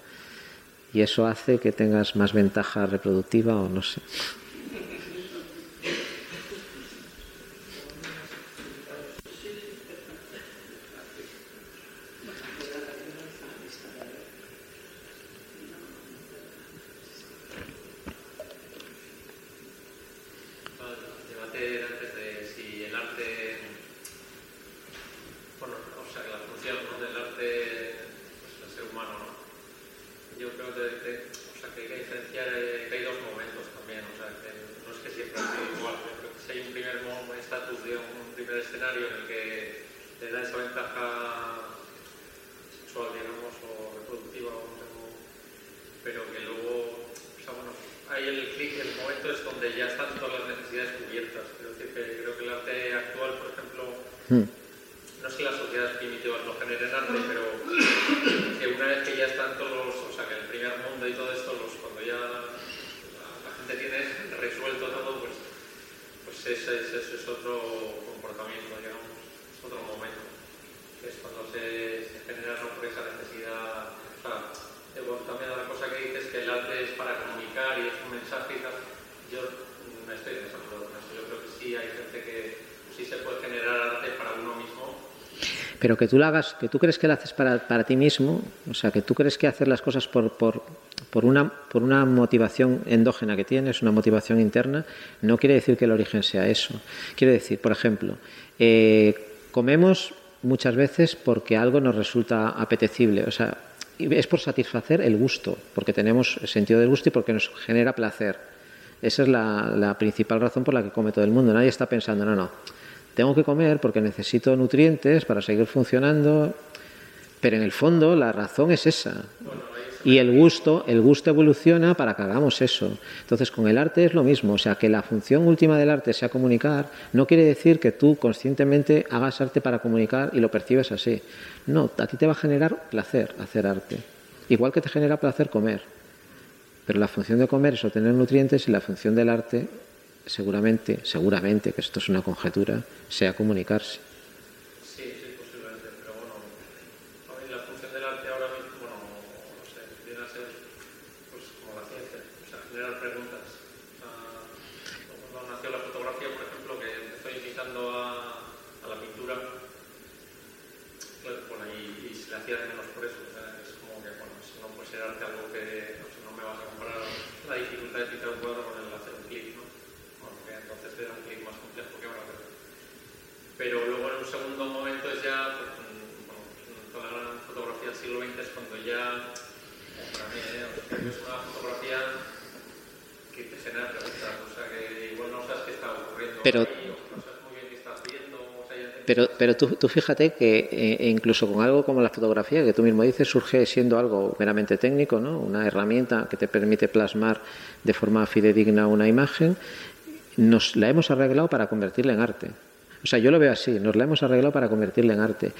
Y eso hace que tengas más ventaja reproductiva o no sé. antes de si el arte, bueno, o sea, que la función del arte pues, el ser humano. Yo creo que, hay que diferenciar eh, que hay dos momentos también, o sea, que no es que siempre ha sido igual, yo creo que si hay un primer estatus de un primer escenario en el que le da esa ventaja sexual, clic, el momento es donde ya están todas las necesidades cubiertas. Quiero decir que creo que el arte actual, por ejemplo, Hmm. no es que las sociedades primitivas no generen arte, pero que una vez que ya están todos los, o sea, que el primer mundo y todo esto, los, cuando ya la, la gente tiene resuelto todo, pues, pues ese, ese- ese es otro comportamiento, digamos, es otro momento, que es cuando se, se genera no por esa necesidad, o sea, eh, bueno, también la cosa que dices que el arte es para comunicar y es un mensaje y tal, yo mm, no estoy en desacuerdo con eso, yo creo que sí hay gente que sí se puede generar arte para uno mismo, Pero que tú lo hagas, que tú crees que lo haces para, para ti mismo, o sea, que tú crees que hacer las cosas por, por, por, una, por una motivación endógena que tienes, una motivación interna, no quiere decir que el origen sea eso. Quiere decir, por ejemplo, eh, comemos muchas veces porque algo nos resulta apetecible, o sea, es por satisfacer el gusto, porque tenemos sentido del gusto y porque nos genera placer. Esa es la, la principal razón por la que come todo el mundo. Nadie está pensando, no, no, tengo que comer porque necesito nutrientes para seguir funcionando, pero en el fondo la razón es esa. Y el gusto, el gusto evoluciona para que hagamos eso. Entonces, con el arte es lo mismo. O sea, que la función última del arte sea comunicar, no quiere decir que tú conscientemente hagas arte para comunicar y lo percibes así. No, a ti te va a generar placer hacer arte. Igual que te genera placer comer. Pero la función de comer es obtener nutrientes y la función del arte, seguramente, seguramente, que esto es una conjetura, sea comunicarse. Sí, sí, posiblemente, pero bueno, a ver, la función del arte ahora mismo, bueno, no sé, viene a ser pues como la ciencia, o sea, generar preguntas. O sea, cuando nació la fotografía, por ejemplo, que empezó imitando a, a la pintura, claro, bueno, y, y se le hacía de menos por eso, o sea, es como que, bueno, eso no puede ser arte algo que, no sé, no me vas a comparar la dificultad de pintar un cuadro con el hacer un clic, ¿no? Bueno, que entonces era un clic más complejo que ahora, pero pero luego en un segundo momento es ya, pues, mm, bueno, mm, toda la gran fotografía del siglo XX es cuando ya, eh, para mí, eh, es una fotografía que te genera preguntas, o sea, que igual no sabes qué está ocurriendo Pero- ahí, o no sabes muy bien qué está haciendo, o sea, ya te- Pero, pero tú, tú fíjate que eh, incluso con algo como la fotografía, que tú mismo dices, surge siendo algo meramente técnico, ¿no? una herramienta que te permite plasmar de forma fidedigna una imagen, nos la hemos arreglado para convertirla en arte. O sea, yo lo veo así, nos la hemos arreglado para convertirla en arte.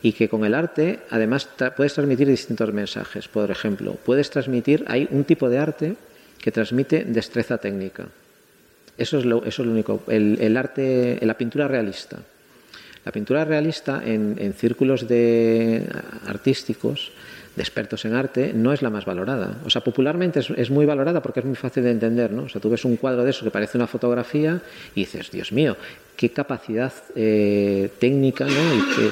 Y que con el arte, además, puedes transmitir distintos mensajes. Por ejemplo, puedes transmitir, hay un tipo de arte que transmite destreza técnica. Eso es lo, eso es lo único. El, el arte, la pintura realista. La pintura realista en, en círculos de artísticos, de expertos en arte, no es la más valorada. O sea, popularmente es, es muy valorada porque es muy fácil de entender, ¿no? O sea, tú ves un cuadro de eso que parece una fotografía y dices, Dios mío, qué capacidad eh, técnica, ¿no? Y qué,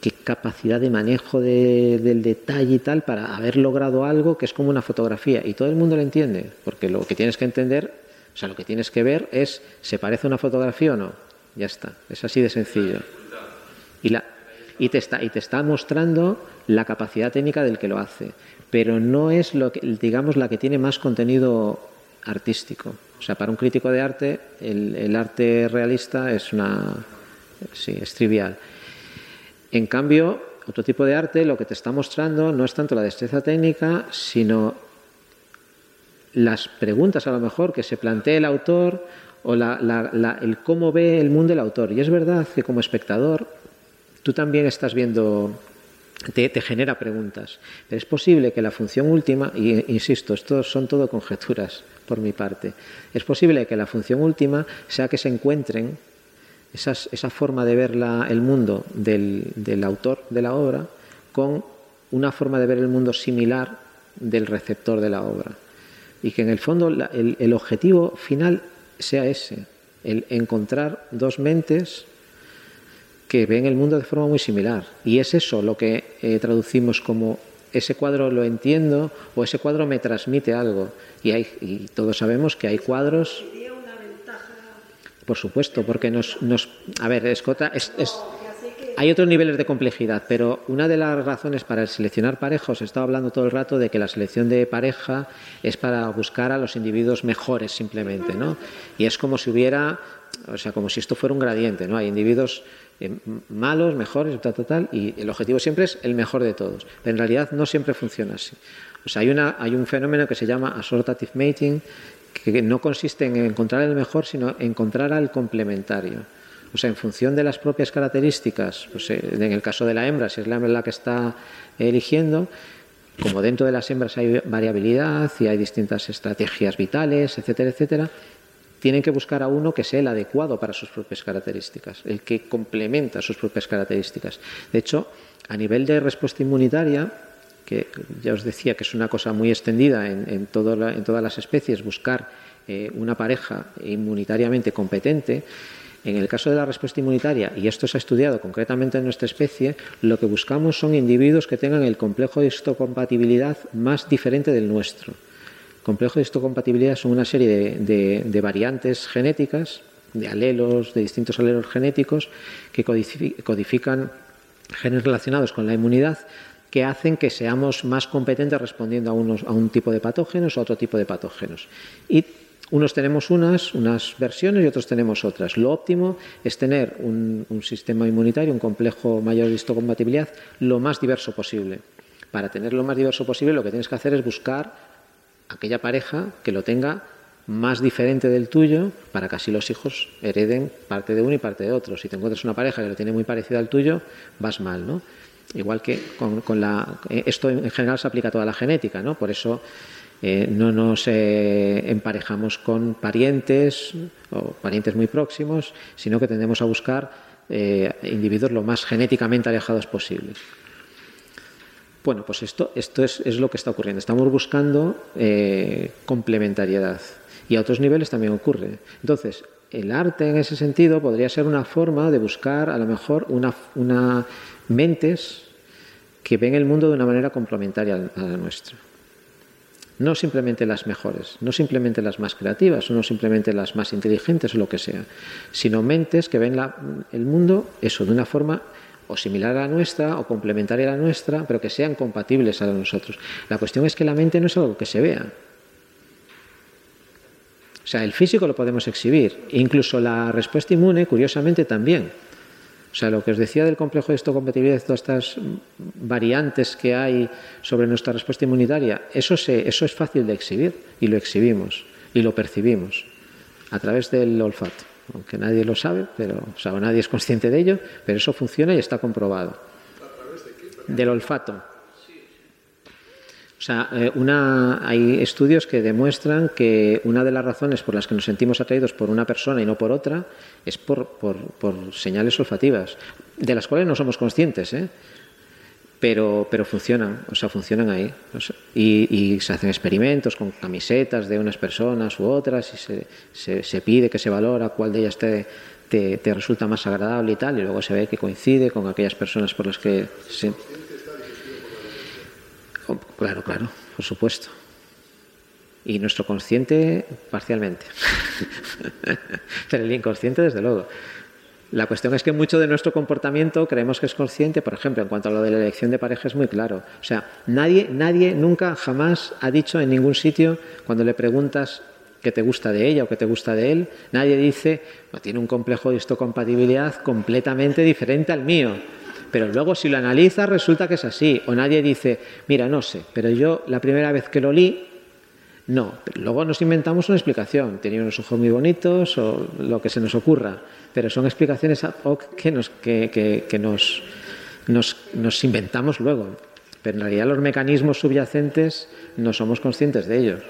qué capacidad de manejo de- del detalle y tal para haber logrado algo que es como una fotografía. Y todo el mundo lo entiende, porque lo que tienes que entender, o sea, lo que tienes que ver es, ¿se parece a una fotografía o no? Ya está, es así de sencillo. Y, la, y, te está, y te está mostrando la capacidad técnica del que lo hace, pero no es lo que, digamos, la que tiene más contenido artístico. O sea, para un crítico de arte, el, arte realista es una, sí, es trivial. En cambio, otro tipo de arte lo que te está mostrando no es tanto la destreza técnica, sino las preguntas a lo mejor que se plantea el autor o la- la- el cómo ve el mundo el autor. Y es verdad que como espectador tú también estás viendo, te, te genera preguntas. Pero es posible que la función última, y insisto, esto son todo conjeturas por mi parte, es posible que la función última sea que se encuentren esa forma de ver la- el mundo del, del autor de la obra con una forma de ver el mundo similar del receptor de la obra. Y que en el fondo la- el, el objetivo final sea ese, el encontrar dos mentes que ven el mundo de forma muy similar. Y es eso lo que eh, traducimos como ese cuadro lo entiendo o ese cuadro me transmite algo. Y, hay, y todos sabemos que hay cuadros por supuesto, porque nos, nos a ver, es, es, es- hay otros niveles de complejidad, pero una de las razones para seleccionar parejos, he estado hablando todo el rato de que la selección de pareja es para buscar a los individuos mejores simplemente, ¿no? Y es como si hubiera, o sea, como si esto fuera un gradiente, ¿no? Hay individuos eh, malos, mejores, tal, tal, y el objetivo siempre es el mejor de todos. Pero en realidad no siempre funciona así. O sea, hay, una, hay un fenómeno que se llama assortative mating, que no consiste en encontrar el mejor, sino encontrar al complementario. O sea, en función de las propias características, pues, eh, en el caso de la hembra, si es la hembra la que está eligiendo, como dentro de las hembras hay variabilidad y hay distintas estrategias vitales, etcétera, etcétera, tienen que buscar a uno que sea el adecuado para sus propias características, el que complementa sus propias características. De hecho, a nivel de respuesta inmunitaria, que ya os decía que es una cosa muy extendida en, todas las especies, buscar eh, una pareja inmunitariamente competente, en el caso de la respuesta inmunitaria, y esto se ha estudiado concretamente en nuestra especie, lo que buscamos son individuos que tengan el complejo de histocompatibilidad más diferente del nuestro. Complejo de histocompatibilidad son una serie de, variantes genéticas, de alelos, de distintos alelos genéticos, que codifican genes relacionados con la inmunidad que hacen que seamos más competentes respondiendo a, un tipo de patógenos o a otro tipo de patógenos. Unos tenemos unas, unas versiones y otros tenemos otras. Lo óptimo es tener un, sistema inmunitario, un complejo mayor de histocompatibilidad, lo más diverso posible. Para tener lo más diverso posible, lo que tienes que hacer es buscar aquella pareja que lo tenga más diferente del tuyo para que así los hijos hereden parte de uno y parte de otro. Si te encuentras una pareja que lo tiene muy parecido al tuyo, vas mal, ¿no? Igual que con, la... Esto en general se aplica a toda la genética, ¿no? Por eso eh, no nos eh, emparejamos con parientes o parientes muy próximos, sino que tendemos a buscar eh, individuos lo más genéticamente alejados posibles. Bueno, pues esto, esto es, es, lo que está ocurriendo. Estamos buscando complementariedad y a otros niveles también ocurre. Entonces, el arte en ese sentido podría ser una forma de buscar a lo mejor una mentes que ven el mundo de una manera complementaria a la nuestra no simplemente las mejores, no simplemente las más creativas, no simplemente las más inteligentes o lo que sea, sino mentes que ven el mundo eso de una forma o similar a la nuestra o complementaria a la nuestra, pero que sean compatibles a nosotros. La cuestión es que la mente no es algo que se vea. O sea, el físico lo podemos exhibir, incluso la respuesta inmune, curiosamente, también. O sea, lo que os decía del complejo de histocompatibilidad, de todas estas variantes que hay sobre nuestra respuesta inmunitaria, eso, eso es fácil de exhibir y lo exhibimos y lo percibimos a través del olfato. Aunque nadie lo sabe, pero, o sea, nadie es consciente de ello, pero eso funciona y está comprobado. Del olfato. O sea, eh, una, hay estudios que demuestran que una de las razones por las que nos sentimos atraídos por una persona y no por otra es por, por, señales olfativas, de las cuales no somos conscientes, ¿eh? pero, pero funcionan, o sea, funcionan ahí. y, se hacen experimentos con camisetas de unas personas u otras y se, se, se pide que se valora cuál de ellas te, te, te, resulta más agradable y tal, y luego se ve que coincide con aquellas personas por las que se Claro, claro, por supuesto. Y nuestro consciente parcialmente. Pero el inconsciente, desde luego. La cuestión es que mucho de nuestro comportamiento creemos que es consciente, por ejemplo, en cuanto a lo de la elección de pareja es muy claro. O sea, nadie, nadie nunca jamás ha dicho en ningún sitio, cuando le preguntas qué te gusta de ella o qué te gusta de él, nadie dice, tiene un complejo de histocompatibilidad completamente diferente al mío. Pero luego si lo analizas resulta que es así. O nadie dice, mira, no sé, pero yo la primera vez que lo li, no. Pero luego nos inventamos una explicación. Tenía unos ojos muy bonitos o lo que se nos ocurra. Pero son explicaciones ad hoc que nos, que, que, nos, nos, nos inventamos luego. Pero en realidad los mecanismos subyacentes no somos conscientes de ellos.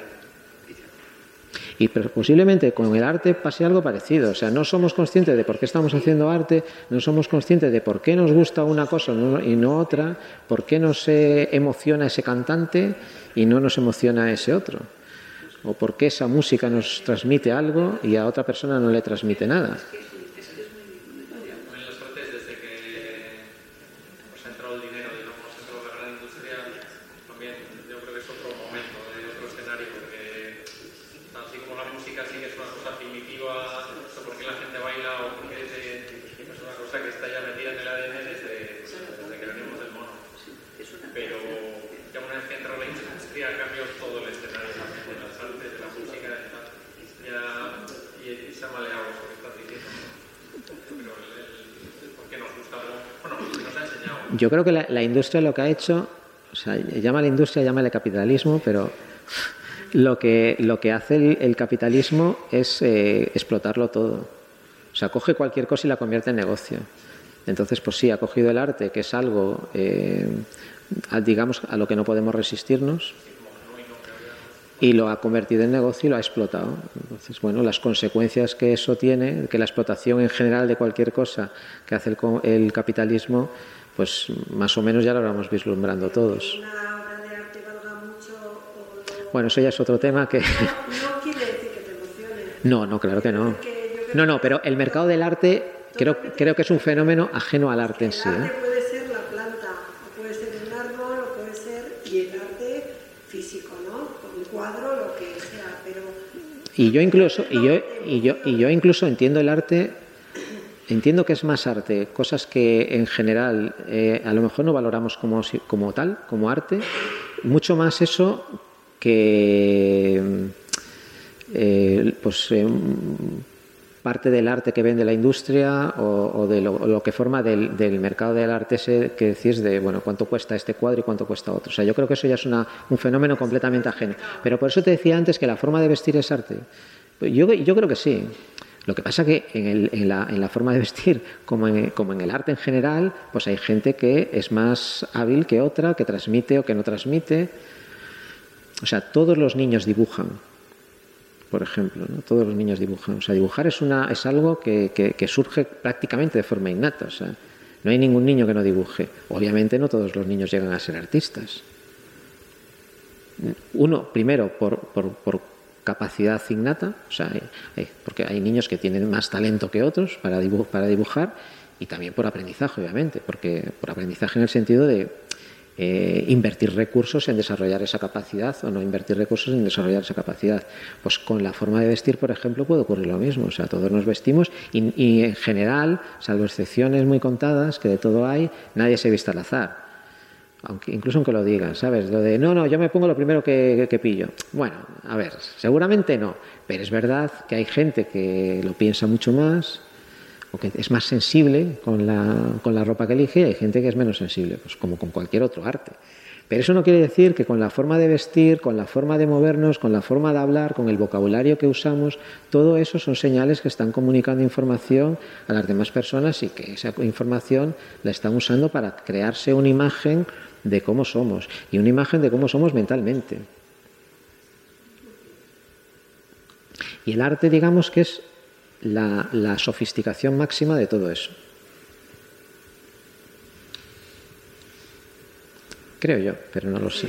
Y posiblemente con el arte pase algo parecido. O sea, no somos conscientes de por qué estamos haciendo arte, no somos conscientes de por qué nos gusta una cosa y no otra, por qué nos emociona ese cantante y no nos emociona ese otro. O por qué esa música nos transmite algo y a otra persona no le transmite nada. Yo creo que la, industria lo que ha hecho, o sea, llama la industria, llámale capitalismo, pero lo que, lo que hace el, capitalismo es eh, explotarlo todo. O sea, coge cualquier cosa y la convierte en negocio. Entonces, pues sí, ha cogido el arte, que es algo, eh, a- digamos, a lo que no podemos resistirnos, y lo ha convertido en negocio y lo ha explotado. Entonces, bueno, las consecuencias que eso tiene, que la explotación en general de cualquier cosa que hace el, el capitalismo, pues más o menos ya lo vamos vislumbrando todos. Una obra de arte valga mucho o no. Bueno, eso ya es otro tema que... No, no quiere decir que te emocione. No, no, claro que no. No, no, pero el mercado del arte creo, creo que es un fenómeno ajeno al arte en sí. ¿eh? Y yo incluso, y yo, y yo, y yo incluso entiendo el arte, entiendo que es más arte, cosas que en general eh, a lo mejor no valoramos como, como tal, como arte, mucho más eso que eh, pues eh, parte del arte que vende la industria o, de lo, que forma del, mercado del arte que decís de bueno cuánto cuesta este cuadro y cuánto cuesta otro. O sea, yo creo que eso ya es una- un fenómeno completamente ajeno. Pero por eso te decía antes que la forma de vestir es arte. Yo, yo creo que sí. Lo que pasa que en, la, en la forma de vestir, como en, como en el arte en general, pues hay gente que es más hábil que otra, que transmite o que no transmite. O sea, todos los niños dibujan, por ejemplo, ¿no? todos los niños dibujan. O sea, dibujar es, una, es algo que, surge prácticamente de forma innata. O sea, no hay ningún niño que no dibuje. Obviamente no todos los niños llegan a ser artistas. Uno, primero, por capacidad innata, o sea, hay- hay- porque hay niños que tienen más talento que otros para, dibu- para dibujar, y también por aprendizaje, obviamente, porque por aprendizaje en el sentido de eh, invertir recursos en desarrollar esa capacidad o no invertir recursos en desarrollar esa capacidad. Pues con la forma de vestir, por ejemplo, puede ocurrir lo mismo. O sea, todos nos vestimos y, y en general, salvo excepciones muy contadas, que de todo hay, nadie se viste al azar aunque incluso aunque lo digan, ¿sabes? Lo de no, no, yo me pongo lo primero que, que pillo. Bueno, a ver, seguramente no, pero es verdad que hay gente que lo piensa mucho más o que es más sensible con la, con la ropa que elige y hay gente que es menos sensible, pues como con cualquier otro arte. Pero eso no quiere decir que con la forma de vestir, con la forma de movernos, con la forma de hablar, con el vocabulario que usamos, todo eso son señales que están comunicando información a las demás personas y que esa información la están usando para crearse una imagen de cómo somos y una imagen de cómo somos mentalmente. Y el arte, digamos que es la, sofisticación máxima de todo eso. Creo yo, pero no lo sé.